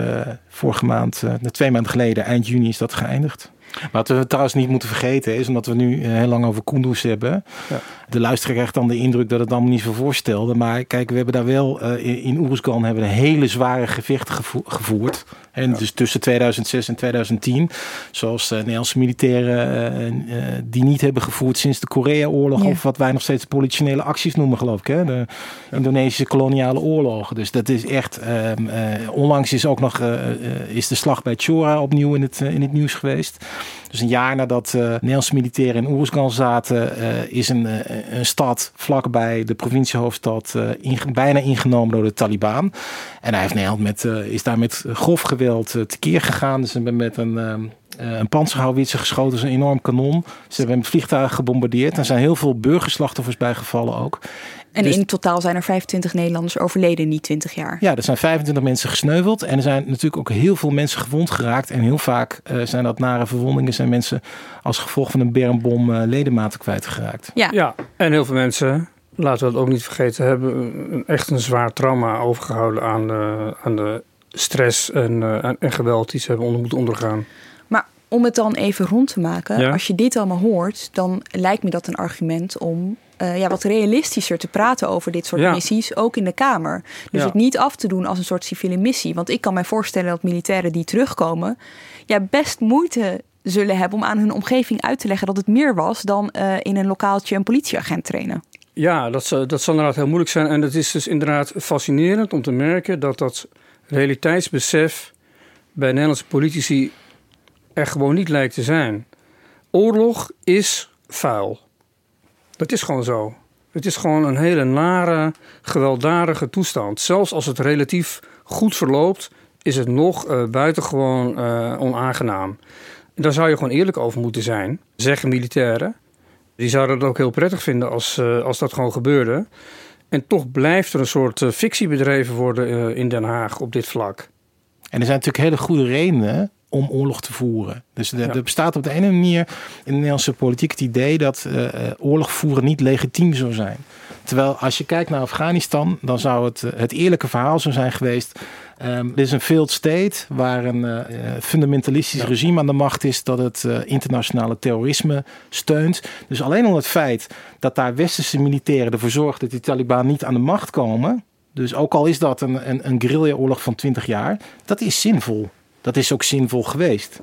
vorige maand, twee maanden geleden, eind juni, is dat geëindigd. Wat we trouwens niet moeten vergeten is, omdat we nu eh, heel lang over Kunduz hebben. Ja. De luisteraar krijgt dan de indruk dat het allemaal niet zo voorstelde. Maar kijk, we hebben daar wel uh, in, Oeruzgan hebben we een hele zware gevechten gevoerd. En ja. dus tussen 2006 en 2010. Zoals uh, Nederlandse militairen uh, die niet hebben gevoerd sinds de Korea-oorlog. Ja. Of wat wij nog steeds politionele acties noemen, geloof ik. Hè? De Indonesische koloniale oorlogen. Dus dat is echt. Ehm, onlangs is ook nog is de slag bij Chora opnieuw in het, in het nieuws geweest. Dus een jaar nadat uh, Nederlandse militairen in Oeruzgan zaten, uh, is een, uh, een stad vlakbij de provinciehoofdstad in, bijna ingenomen door de Taliban. En hij heeft Nederland met, is daar met grof geweld tekeer gegaan. Dus hebben met een, een panzerhouwitser geschoten, een enorm kanon. Ze hebben vliegtuigen gebombardeerd. Er zijn heel veel burgerslachtoffers bijgevallen ook. En dus, in totaal zijn er 25 Nederlanders overleden in die 20 jaar. Ja, er zijn 25 mensen gesneuveld. En er zijn natuurlijk ook heel veel mensen gewond geraakt. En heel vaak uh, zijn dat nare verwondingen. Zijn mensen als gevolg van een bermbom uh, ledematen kwijtgeraakt. Ja. ja, en heel veel mensen, laten we het ook niet vergeten, hebben een, echt een zwaar trauma overgehouden aan de, aan de stress en, uh, en geweld die ze hebben onder moeten ondergaan. Om het dan even rond te maken, Ja. als je dit allemaal hoort, dan lijkt me dat een argument om eh, ja, wat realistischer te praten over dit soort Ja. missies, ook in de Kamer. Dus Ja. het niet af te doen als een soort civiele missie. Want ik kan mij voorstellen dat militairen die terugkomen, ja, best moeite zullen hebben om aan hun omgeving uit te leggen dat het meer was dan eh, in een lokaaltje een politieagent trainen. Ja, dat, zal- dat zal inderdaad heel moeilijk zijn. En het is dus inderdaad fascinerend om te merken dat dat realiteitsbesef bij Nederlandse politici er gewoon niet lijkt te zijn. Oorlog is vuil. Dat is gewoon zo. Het is gewoon een hele nare, gewelddadige toestand. Zelfs als het relatief goed verloopt, is het nog eh, buitengewoon eh, onaangenaam. En daar zou je gewoon eerlijk over moeten zijn, zeggen militairen. Die zouden het ook heel prettig vinden als, eh, als dat gewoon gebeurde. En toch blijft er een soort fictie bedreven worden in Den Haag op dit vlak. En er zijn natuurlijk hele goede redenen om oorlog te voeren. Dus er, er bestaat op de ene manier in de Nederlandse politiek het idee dat eh, oorlog voeren niet legitiem zou zijn. Terwijl als je kijkt naar Afghanistan, dan zou het, eh, het eerlijke verhaal zo zijn geweest. Ehm dit is een failed state waar een fundamentalistisch regime aan de macht is dat het internationale terrorisme steunt. Dus alleen al het feit dat daar westerse militairen ervoor zorgen dat die Taliban niet aan de macht komen. Dus ook al is dat een, een, een guerrilla-oorlog van 20 jaar, dat is zinvol. Dat is ook zinvol geweest.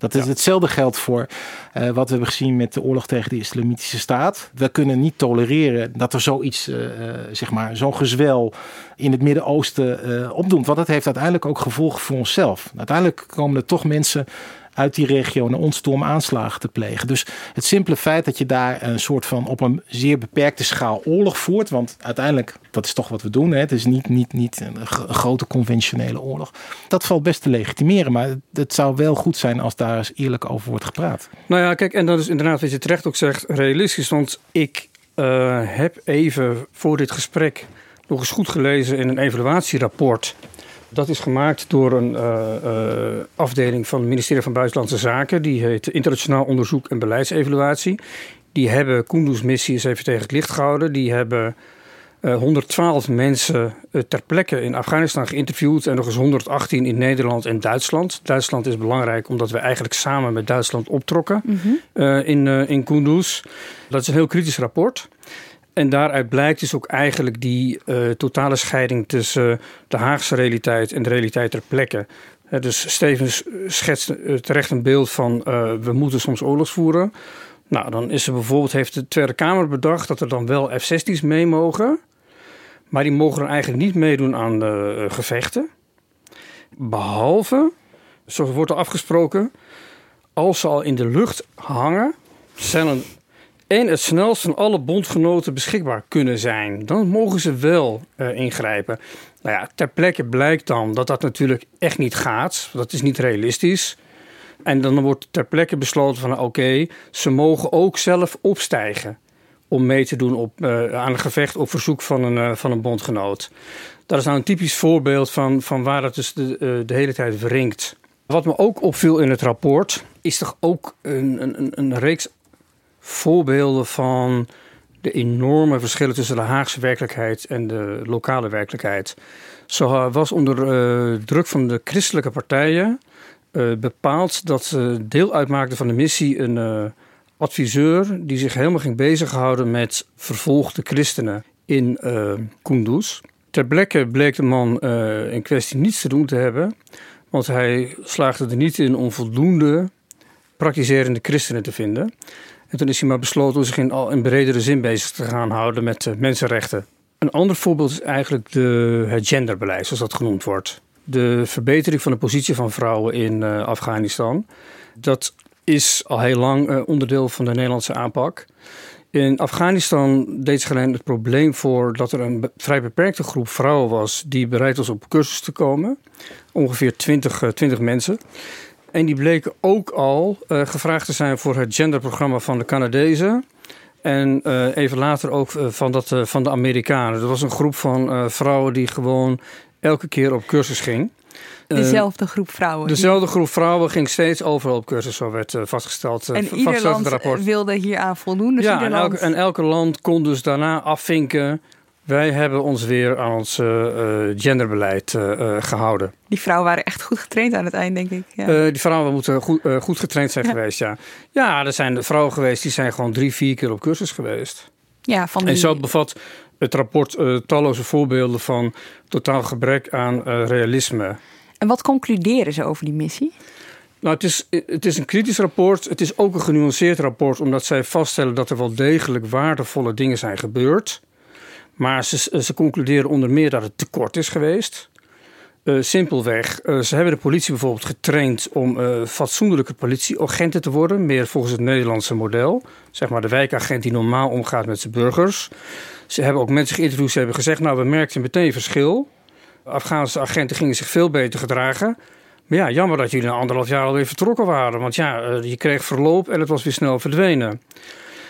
Dat is hetzelfde geldt voor eh, wat we hebben gezien met de oorlog tegen de Islamitische Staat. We kunnen niet tolereren dat er zoiets, eh, eh, zeg maar, zo'n gezwel in het Midden-Oosten eh, opdoet. Want dat heeft uiteindelijk ook gevolgen voor onszelf. Uiteindelijk komen er toch mensen uit die regio naar ons toe aanslagen te plegen. Dus het simpele feit dat je daar een soort van op een zeer beperkte schaal oorlog voert. Want uiteindelijk, dat is toch wat we doen. Hè? Het is niet, niet, niet een een grote conventionele oorlog. Dat valt best te legitimeren. Maar het, het zou wel goed zijn als daar eens eerlijk over wordt gepraat. Nou ja, kijk, en dat is inderdaad wat je terecht ook zegt, realistisch. Want ik eh, heb even voor dit gesprek nog eens goed gelezen in een evaluatierapport. Dat is gemaakt door een eh, eh, afdeling van het ministerie van Buitenlandse Zaken. Die heet Internationaal Onderzoek en Beleidsevaluatie. Die hebben Kunduz-missie eens even tegen het licht gehouden. Die hebben eh, 112 mensen ter plekke in Afghanistan geïnterviewd en nog eens 118 in Nederland en Duitsland. Duitsland is belangrijk omdat we eigenlijk samen met Duitsland optrokken eh, in, in Kunduz. Dat is een heel kritisch rapport. En daaruit blijkt dus ook eigenlijk die eh, totale scheiding tussen de Haagse realiteit en de realiteit ter plekke. Dus Stevens schetst eh, terecht een beeld van eh, we moeten soms oorlogs voeren. Nou, dan is er bijvoorbeeld, heeft de Tweede Kamer bedacht dat er dan wel F-16's mee mogen. Maar die mogen er eigenlijk niet meedoen aan de eh, gevechten. Behalve, zoals wordt er afgesproken, als ze al in de lucht hangen, zijn en het snelst van alle bondgenoten beschikbaar kunnen zijn. Dan mogen ze wel eh, ingrijpen. Nou ja, ter plekke blijkt dan dat dat natuurlijk echt niet gaat. Dat is niet realistisch. En dan wordt ter plekke besloten van oké, ze mogen ook zelf opstijgen om mee te doen op, eh, aan een gevecht op verzoek van een, eh, van een bondgenoot. Dat is nou een typisch voorbeeld van, van waar het dus de, de hele tijd wringt. Wat me ook opviel in het rapport is toch ook een, een, een reeks voorbeelden van de enorme verschillen tussen de Haagse werkelijkheid en de lokale werkelijkheid. Zo was onder eh, druk van de christelijke partijen eh, bepaald dat ze deel uitmaakten van de missie een eh, adviseur die zich helemaal ging bezighouden met vervolgde christenen in Kunduz. Ter plekke bleek de man in kwestie niets te doen te hebben, want hij slaagde er niet in om voldoende praktiserende christenen te vinden. En toen is hij maar besloten om zich in, al, in bredere zin bezig te gaan houden met eh, mensenrechten. Een ander voorbeeld is eigenlijk de, het genderbeleid, zoals dat genoemd wordt. De verbetering van de positie van vrouwen in eh, Afghanistan. Dat is al heel lang eh, onderdeel van de Nederlandse aanpak. In Afghanistan deed zich het probleem voor dat er een vrij beperkte groep vrouwen was die bereid was op cursus te komen. Ongeveer 20, eh, 20 mensen. En die bleken ook al eh, gevraagd te zijn voor het genderprogramma van de Canadezen. En eh, even later ook eh, van, dat, van de Amerikanen. Er was een groep van vrouwen die gewoon elke keer op cursus ging. Dezelfde groep vrouwen. dezelfde groep vrouwen ging steeds overal op cursus, zo werd vastgesteld, En ieder land wilde hieraan voldoen. Dus ja, ieder en elke, en elke land kon dus daarna afvinken Wij hebben ons weer aan ons uh, genderbeleid uh, gehouden. Die vrouwen waren echt goed getraind aan het eind, denk ik. Ja. Uh, die vrouwen moeten goed, goed getraind zijn ja. geweest, ja. Ja, er zijn vrouwen geweest die zijn gewoon drie, vier keer op cursus geweest. Ja, van die... En zo bevat het rapport talloze voorbeelden van totaal gebrek aan realisme. En wat concluderen ze over die missie? Nou, het is, het is een kritisch rapport. Het is ook een genuanceerd rapport, omdat zij vaststellen dat er wel degelijk waardevolle dingen zijn gebeurd. Maar ze, ze concluderen onder meer dat het tekort is geweest. Uh, simpelweg, uh, ze hebben de politie bijvoorbeeld getraind om uh, fatsoenlijke politieagenten te worden, meer volgens het Nederlandse model. Zeg maar de wijkagent die normaal omgaat met zijn burgers. Ze hebben ook mensen geïnterviewd, ze hebben gezegd, nou we merkten meteen verschil. Afghaanse agenten gingen zich veel beter gedragen. Maar ja, jammer dat jullie na anderhalf jaar alweer vertrokken waren. Want ja, je kreeg verloop en het was weer snel verdwenen.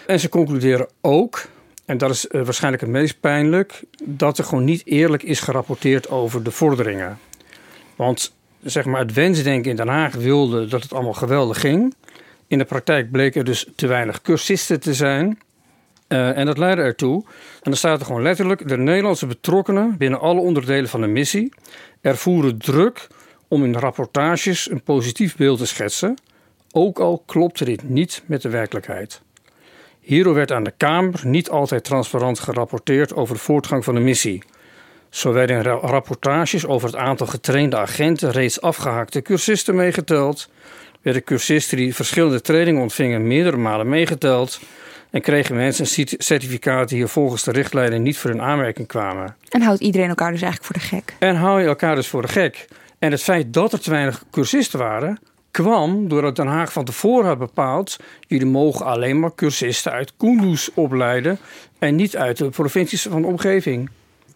En ze concluderen ook en dat is uh, waarschijnlijk het meest pijnlijk, dat er gewoon niet eerlijk is gerapporteerd over de vorderingen. Want zeg maar, het wensdenken in Den Haag wilde dat het allemaal geweldig ging. In de praktijk bleek er dus te weinig cursisten te zijn. Uh, en dat leidde ertoe, en dan staat er gewoon letterlijk: de Nederlandse betrokkenen binnen alle onderdelen van de missie ervoeren druk om in rapportages een positief beeld te schetsen, ook al klopte dit niet met de werkelijkheid. Hierdoor werd aan de Kamer niet altijd transparant gerapporteerd over de voortgang van de missie. Zo werden rapportages over het aantal getrainde agenten reeds afgehaakte cursisten meegeteld, werden cursisten die verschillende trainingen ontvingen meerdere malen meegeteld en kregen mensen een certificaat die hier volgens de richtlijnen niet voor hun aanmerking kwamen. En houdt iedereen elkaar dus eigenlijk voor de gek? En hou je elkaar dus voor de gek. En het feit dat er te weinig cursisten waren, kwam doordat Den Haag van tevoren had bepaald... jullie mogen alleen maar cursisten uit Kunduz opleiden... en niet uit de provincies van de omgeving.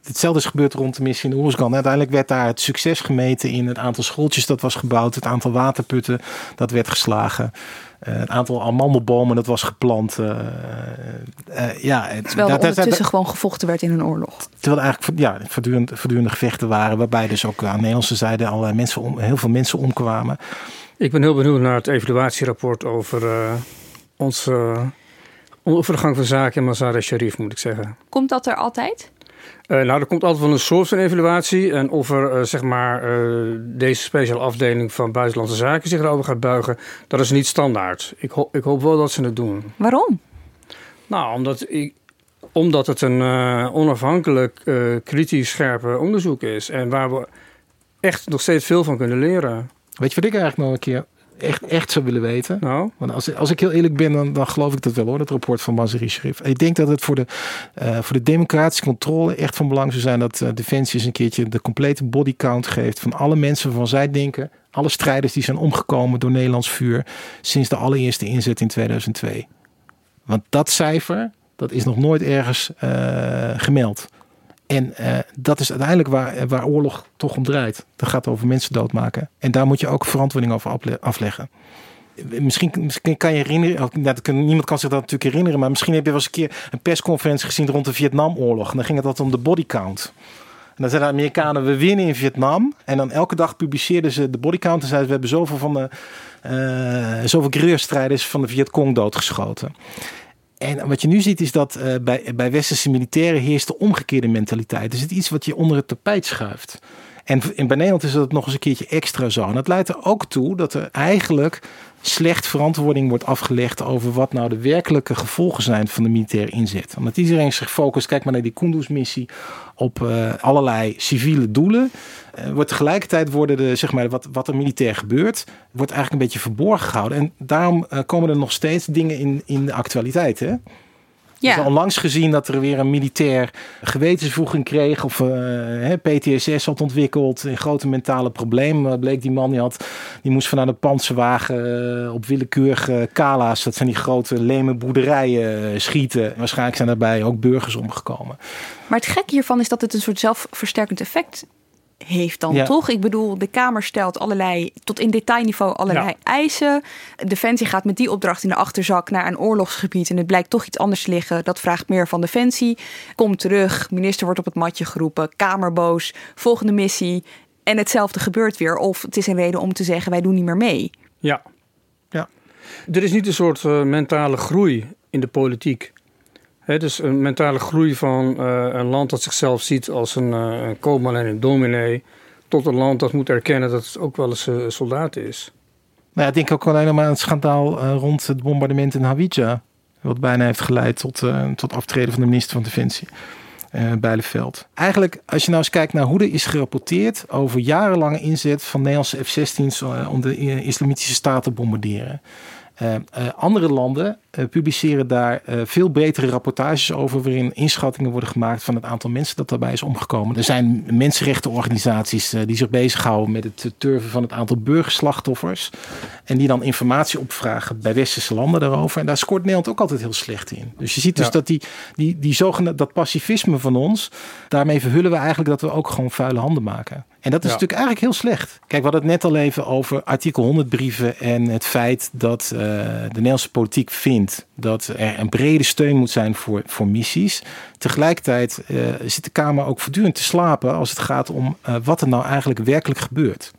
Hetzelfde is gebeurd rond de missie in Oersgan. Uiteindelijk werd daar het succes gemeten in het aantal schooltjes dat was gebouwd, het aantal waterputten dat werd geslagen. Uh, het aantal amandelbomen dat was geplant. Uh, uh, ja, het, terwijl er ondertussen gewoon gevochten werd in een oorlog. Terwijl er eigenlijk ja, voortdurend, voortdurende gevechten waren, waarbij dus ook aan de Nederlandse zijde al mensen om, heel veel mensen omkwamen. Ik ben heel benieuwd naar het evaluatierapport over uh, onze uh, overgang van zaken in Mazar Sharif, moet ik zeggen. Komt dat er altijd? Uh, nou, er komt altijd wel een soort van evaluatie. En of er, zeg maar, deze speciale afdeling van Buitenlandse Zaken zich erover gaat buigen, dat is niet standaard. Ik, ho ik hoop wel dat ze het doen. Waarom? Nou, omdat, ik, omdat het een onafhankelijk, kritisch, scherpe onderzoek is. En waar we echt nog steeds veel van kunnen leren. Weet je wat ik eigenlijk nog een keer echt, echt zou willen weten? Nou? Want als, als ik heel eerlijk ben, dan, dan geloof ik dat wel hoor, dat rapport van Mazari Sharif. Ik denk dat het voor de, uh, voor de democratische controle echt van belang zou zijn dat uh, Defensie eens een keertje de complete bodycount geeft van alle mensen waarvan zij denken, alle strijders die zijn omgekomen door Nederlands vuur sinds de allereerste inzet in 2002. Want dat cijfer, dat is nog nooit ergens uh, gemeld. En uh, dat is uiteindelijk waar, waar oorlog toch om draait. Dat gaat over mensen doodmaken. En daar moet je ook verantwoording over afleggen. Misschien, misschien kan je herinneren, niemand kan zich dat natuurlijk herinneren, maar misschien heb je wel eens een keer een persconferentie gezien rond de Vietnamoorlog. En dan ging het altijd om de bodycount. En dan zeiden de Amerikanen, we winnen in Vietnam. En dan elke dag publiceerden ze de bodycount en zeiden we hebben zoveel van de uh, zoveel guerrilla-strijders van de Vietcong doodgeschoten. En wat je nu ziet is dat uh, bij, bij westerse militairen heerst de omgekeerde mentaliteit. Dus het is iets wat je onder het tapijt schuift. En bij Nederland is dat nog eens een keertje extra zo. En dat leidt er ook toe dat er eigenlijk slecht verantwoording wordt afgelegd over wat nou de werkelijke gevolgen zijn van de militaire inzet. Omdat iedereen zich focust, kijk maar naar die Kunduz-missie, op uh, allerlei civiele doelen. Uh, wordt tegelijkertijd worden de, zeg maar, wat, wat er militair gebeurt, wordt eigenlijk een beetje verborgen gehouden. En daarom uh, komen er nog steeds dingen in, in de actualiteit. Hè? Ja. Dus onlangs gezien dat er weer een militair gewetensvoeging kreeg of uh, PTSS had ontwikkeld. Een grote mentale probleem. bleek die man die had, die moest vanuit een panzerwagen uh, op willekeurige kala's, dat zijn die grote leme boerderijen, schieten. Waarschijnlijk zijn daarbij ook burgers omgekomen. Maar het gekke hiervan is dat het een soort zelfversterkend effect heeft dan ja. toch? Ik bedoel, de Kamer stelt allerlei, tot in detailniveau allerlei ja. eisen. Defensie gaat met die opdracht in de achterzak naar een oorlogsgebied en het blijkt toch iets anders te liggen. Dat vraagt meer van Defensie. Komt terug, minister wordt op het matje geroepen, Kamer boos, volgende missie. En hetzelfde gebeurt weer. Of het is een reden om te zeggen, wij doen niet meer mee. Ja, ja. Er is niet een soort uh, mentale groei in de politiek. Dus een mentale groei van uh, een land dat zichzelf ziet als een, uh, een en een dominee, tot een land dat moet erkennen dat het ook wel eens uh, soldaat is. Nou ja, ik denk ook alleen maar aan het schandaal rond het bombardement in Hawija, wat bijna heeft geleid tot, tot aftreden van de minister van Defensie. Uh, Bijleveld. Eigenlijk, als je nou eens kijkt naar hoe er is gerapporteerd over jarenlange inzet van Nederlandse F-16's om de islamitische staat te bombarderen. Uh, uh, andere landen uh, publiceren daar veel betere rapportages over, waarin inschattingen worden gemaakt van het aantal mensen dat daarbij is omgekomen. Er zijn mensenrechtenorganisaties die zich bezighouden met het turven van het aantal burgerslachtoffers. En die dan informatie opvragen bij westerse landen daarover. En daar scoort Nederland ook altijd heel slecht in. Dus je ziet dus ja. dat die, die, die zogenaamde, dat pacifisme van ons, daarmee verhullen we eigenlijk dat we ook gewoon vuile handen maken. En dat is ja. natuurlijk eigenlijk heel slecht. Kijk, we hadden het net al even over artikel 100 brieven en het feit dat uh, de Nederlandse politiek vindt dat er een brede steun moet zijn voor, voor missies. Tegelijkertijd uh, zit de Kamer ook voortdurend te slapen als het gaat om uh, wat er nou eigenlijk werkelijk gebeurt.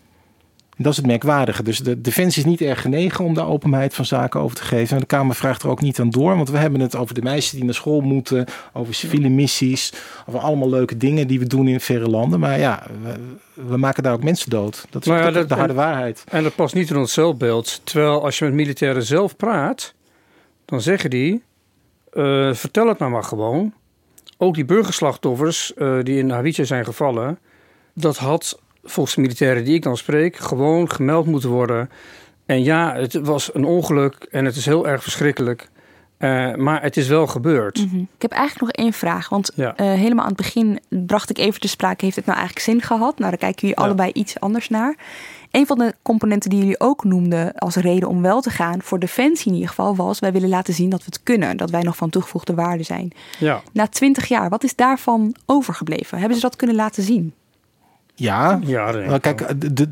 Dat is het merkwaardige. Dus de Defensie is niet erg genegen om daar openheid van zaken over te geven. En de Kamer vraagt er ook niet aan door. Want we hebben het over de meisjes die naar school moeten. Over civiele missies. Over allemaal leuke dingen die we doen in verre landen. Maar ja, we, we maken daar ook mensen dood. Dat is ja, de, dat- de harde waarheid. En dat past niet in ons zelfbeeld. Terwijl als je met militairen zelf praat, dan zeggen die: eh, vertel het nou maar gewoon. Ook die burgerslachtoffers eh, die in Hawija zijn gevallen, dat had volgens de militairen die ik dan spreek, gewoon gemeld moeten worden. En ja, het was een ongeluk en het is heel erg verschrikkelijk. Eh, maar het is wel gebeurd. Mhm. Ik heb eigenlijk nog één vraag. Want Ja. eh, helemaal aan het begin bracht ik even te sprake: heeft het nou eigenlijk zin gehad? Nou, daar kijken jullie allebei iets anders naar. Een van de componenten die jullie ook noemden als reden om wel te gaan, voor Defensie in ieder geval, was: wij willen laten zien dat we het kunnen. Dat wij nog van toegevoegde waarde zijn. Ja. Na twintig jaar, wat is daarvan overgebleven? Hebben ze dat kunnen laten zien? Ja, ja maar kijk, de, de,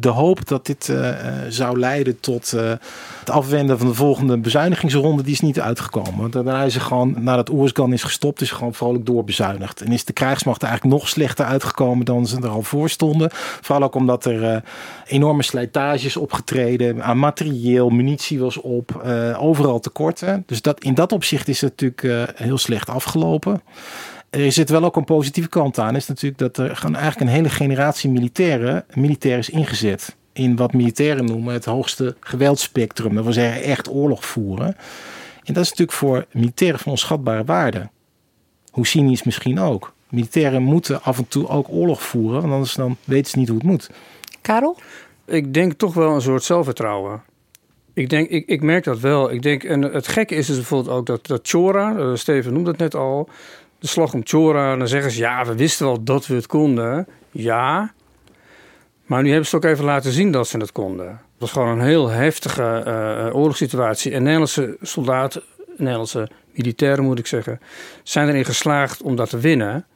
de hoop dat dit eh, zou leiden tot eh, het afwenden van de volgende bezuinigingsronde, die is niet uitgekomen. Want daarna is er gewoon, nadat Oersgan is gestopt, is er gewoon vrolijk doorbezuinigd. En is de krijgsmacht eigenlijk nog slechter uitgekomen dan ze er al voor stonden. Vooral ook omdat er eh, enorme slijtage is opgetreden, aan materieel, munitie was op, overal tekorten. Dus dat, in dat opzicht is het natuurlijk heel slecht afgelopen. Er zit wel ook een positieve kant aan. Is natuurlijk dat er gewoon eigenlijk een hele generatie militairen, militair is ingezet. In wat militairen noemen het hoogste geweldspectrum. Dat wil zeggen echt oorlog voeren. En dat is natuurlijk voor militairen van onschatbare waarde. Hoe cynisch misschien ook. Militairen moeten af en toe ook oorlog voeren. Want anders dan weten ze niet hoe het moet. Karel? Ik denk toch wel een soort zelfvertrouwen. Ik, denk, ik, ik merk dat wel. Ik denk, en het gekke is dus bijvoorbeeld ook dat, dat Chora, eh, Steven noemde het net al, de slag om Chora, dan zeggen ze ja, we wisten wel dat we het konden. Ja, maar nu hebben ze het ook even laten zien dat ze het konden. Het was gewoon een heel heftige eh, oorlogssituatie. En Nederlandse soldaten, Nederlandse militairen moet ik zeggen, zijn erin geslaagd om dat te winnen.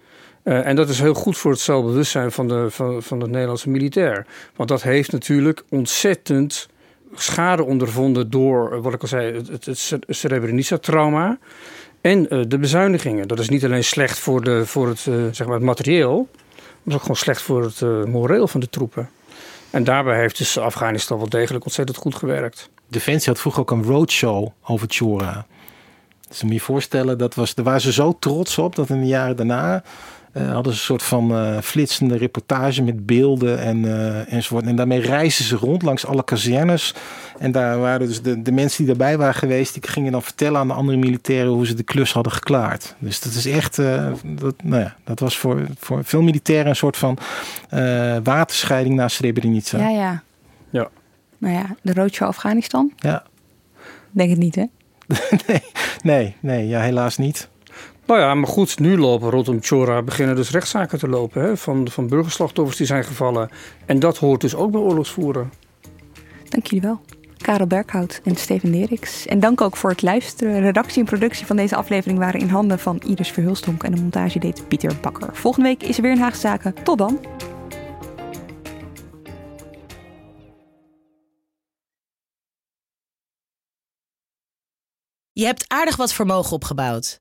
Eh, en dat is heel goed voor het zelfbewustzijn van de, van, van de Nederlandse militair. Want dat heeft natuurlijk ontzettend schade ondervonden door, eh, wat ik al zei, het, het, het Srebrenica-trauma. En eh, de bezuinigingen. Dat is niet alleen slecht voor, de, voor het, eh, zeg maar het materieel, maar ook gewoon slecht voor het eh, moreel van de troepen. En daarbij heeft dus Afghanistan wel degelijk ontzettend goed gewerkt. Defensie had vroeger ook een roadshow over Chora. Dus moet je voorstellen, dat was, daar waren ze zo trots op dat in de jaren daarna eh, hadden ze een soort van eh, flitsende reportage met beelden en, eh, enzovoort. En daarmee reisden ze rond langs alle kazernes. En daar waren dus de, de mensen die daarbij waren geweest, die gingen dan vertellen aan de andere militairen hoe ze de klus hadden geklaard. Dus dat is echt, eh, dat, nou ja, dat was voor, voor veel militairen een soort van eh, waterscheiding naar Srebrenica. Ja, ja. Ja. Nou ja, de roadshow Afghanistan? Ja. Denk het niet, hè? Nee, nee, ja, helaas niet. Nou ja, maar goed, nu lopen rondom Chora beginnen dus rechtszaken te lopen hè, van, van burgerslachtoffers die zijn gevallen. En dat hoort dus ook bij oorlogsvoeren. Dank jullie wel. Karel Berghout en Steven Deriks. En dank ook voor het luisteren. Redactie en productie van deze aflevering waren in handen van Iris Verhulstonk en de montage deed Pieter Bakker. Volgende week is er weer een Haagse Zaken. Tot dan. Je hebt aardig wat vermogen opgebouwd.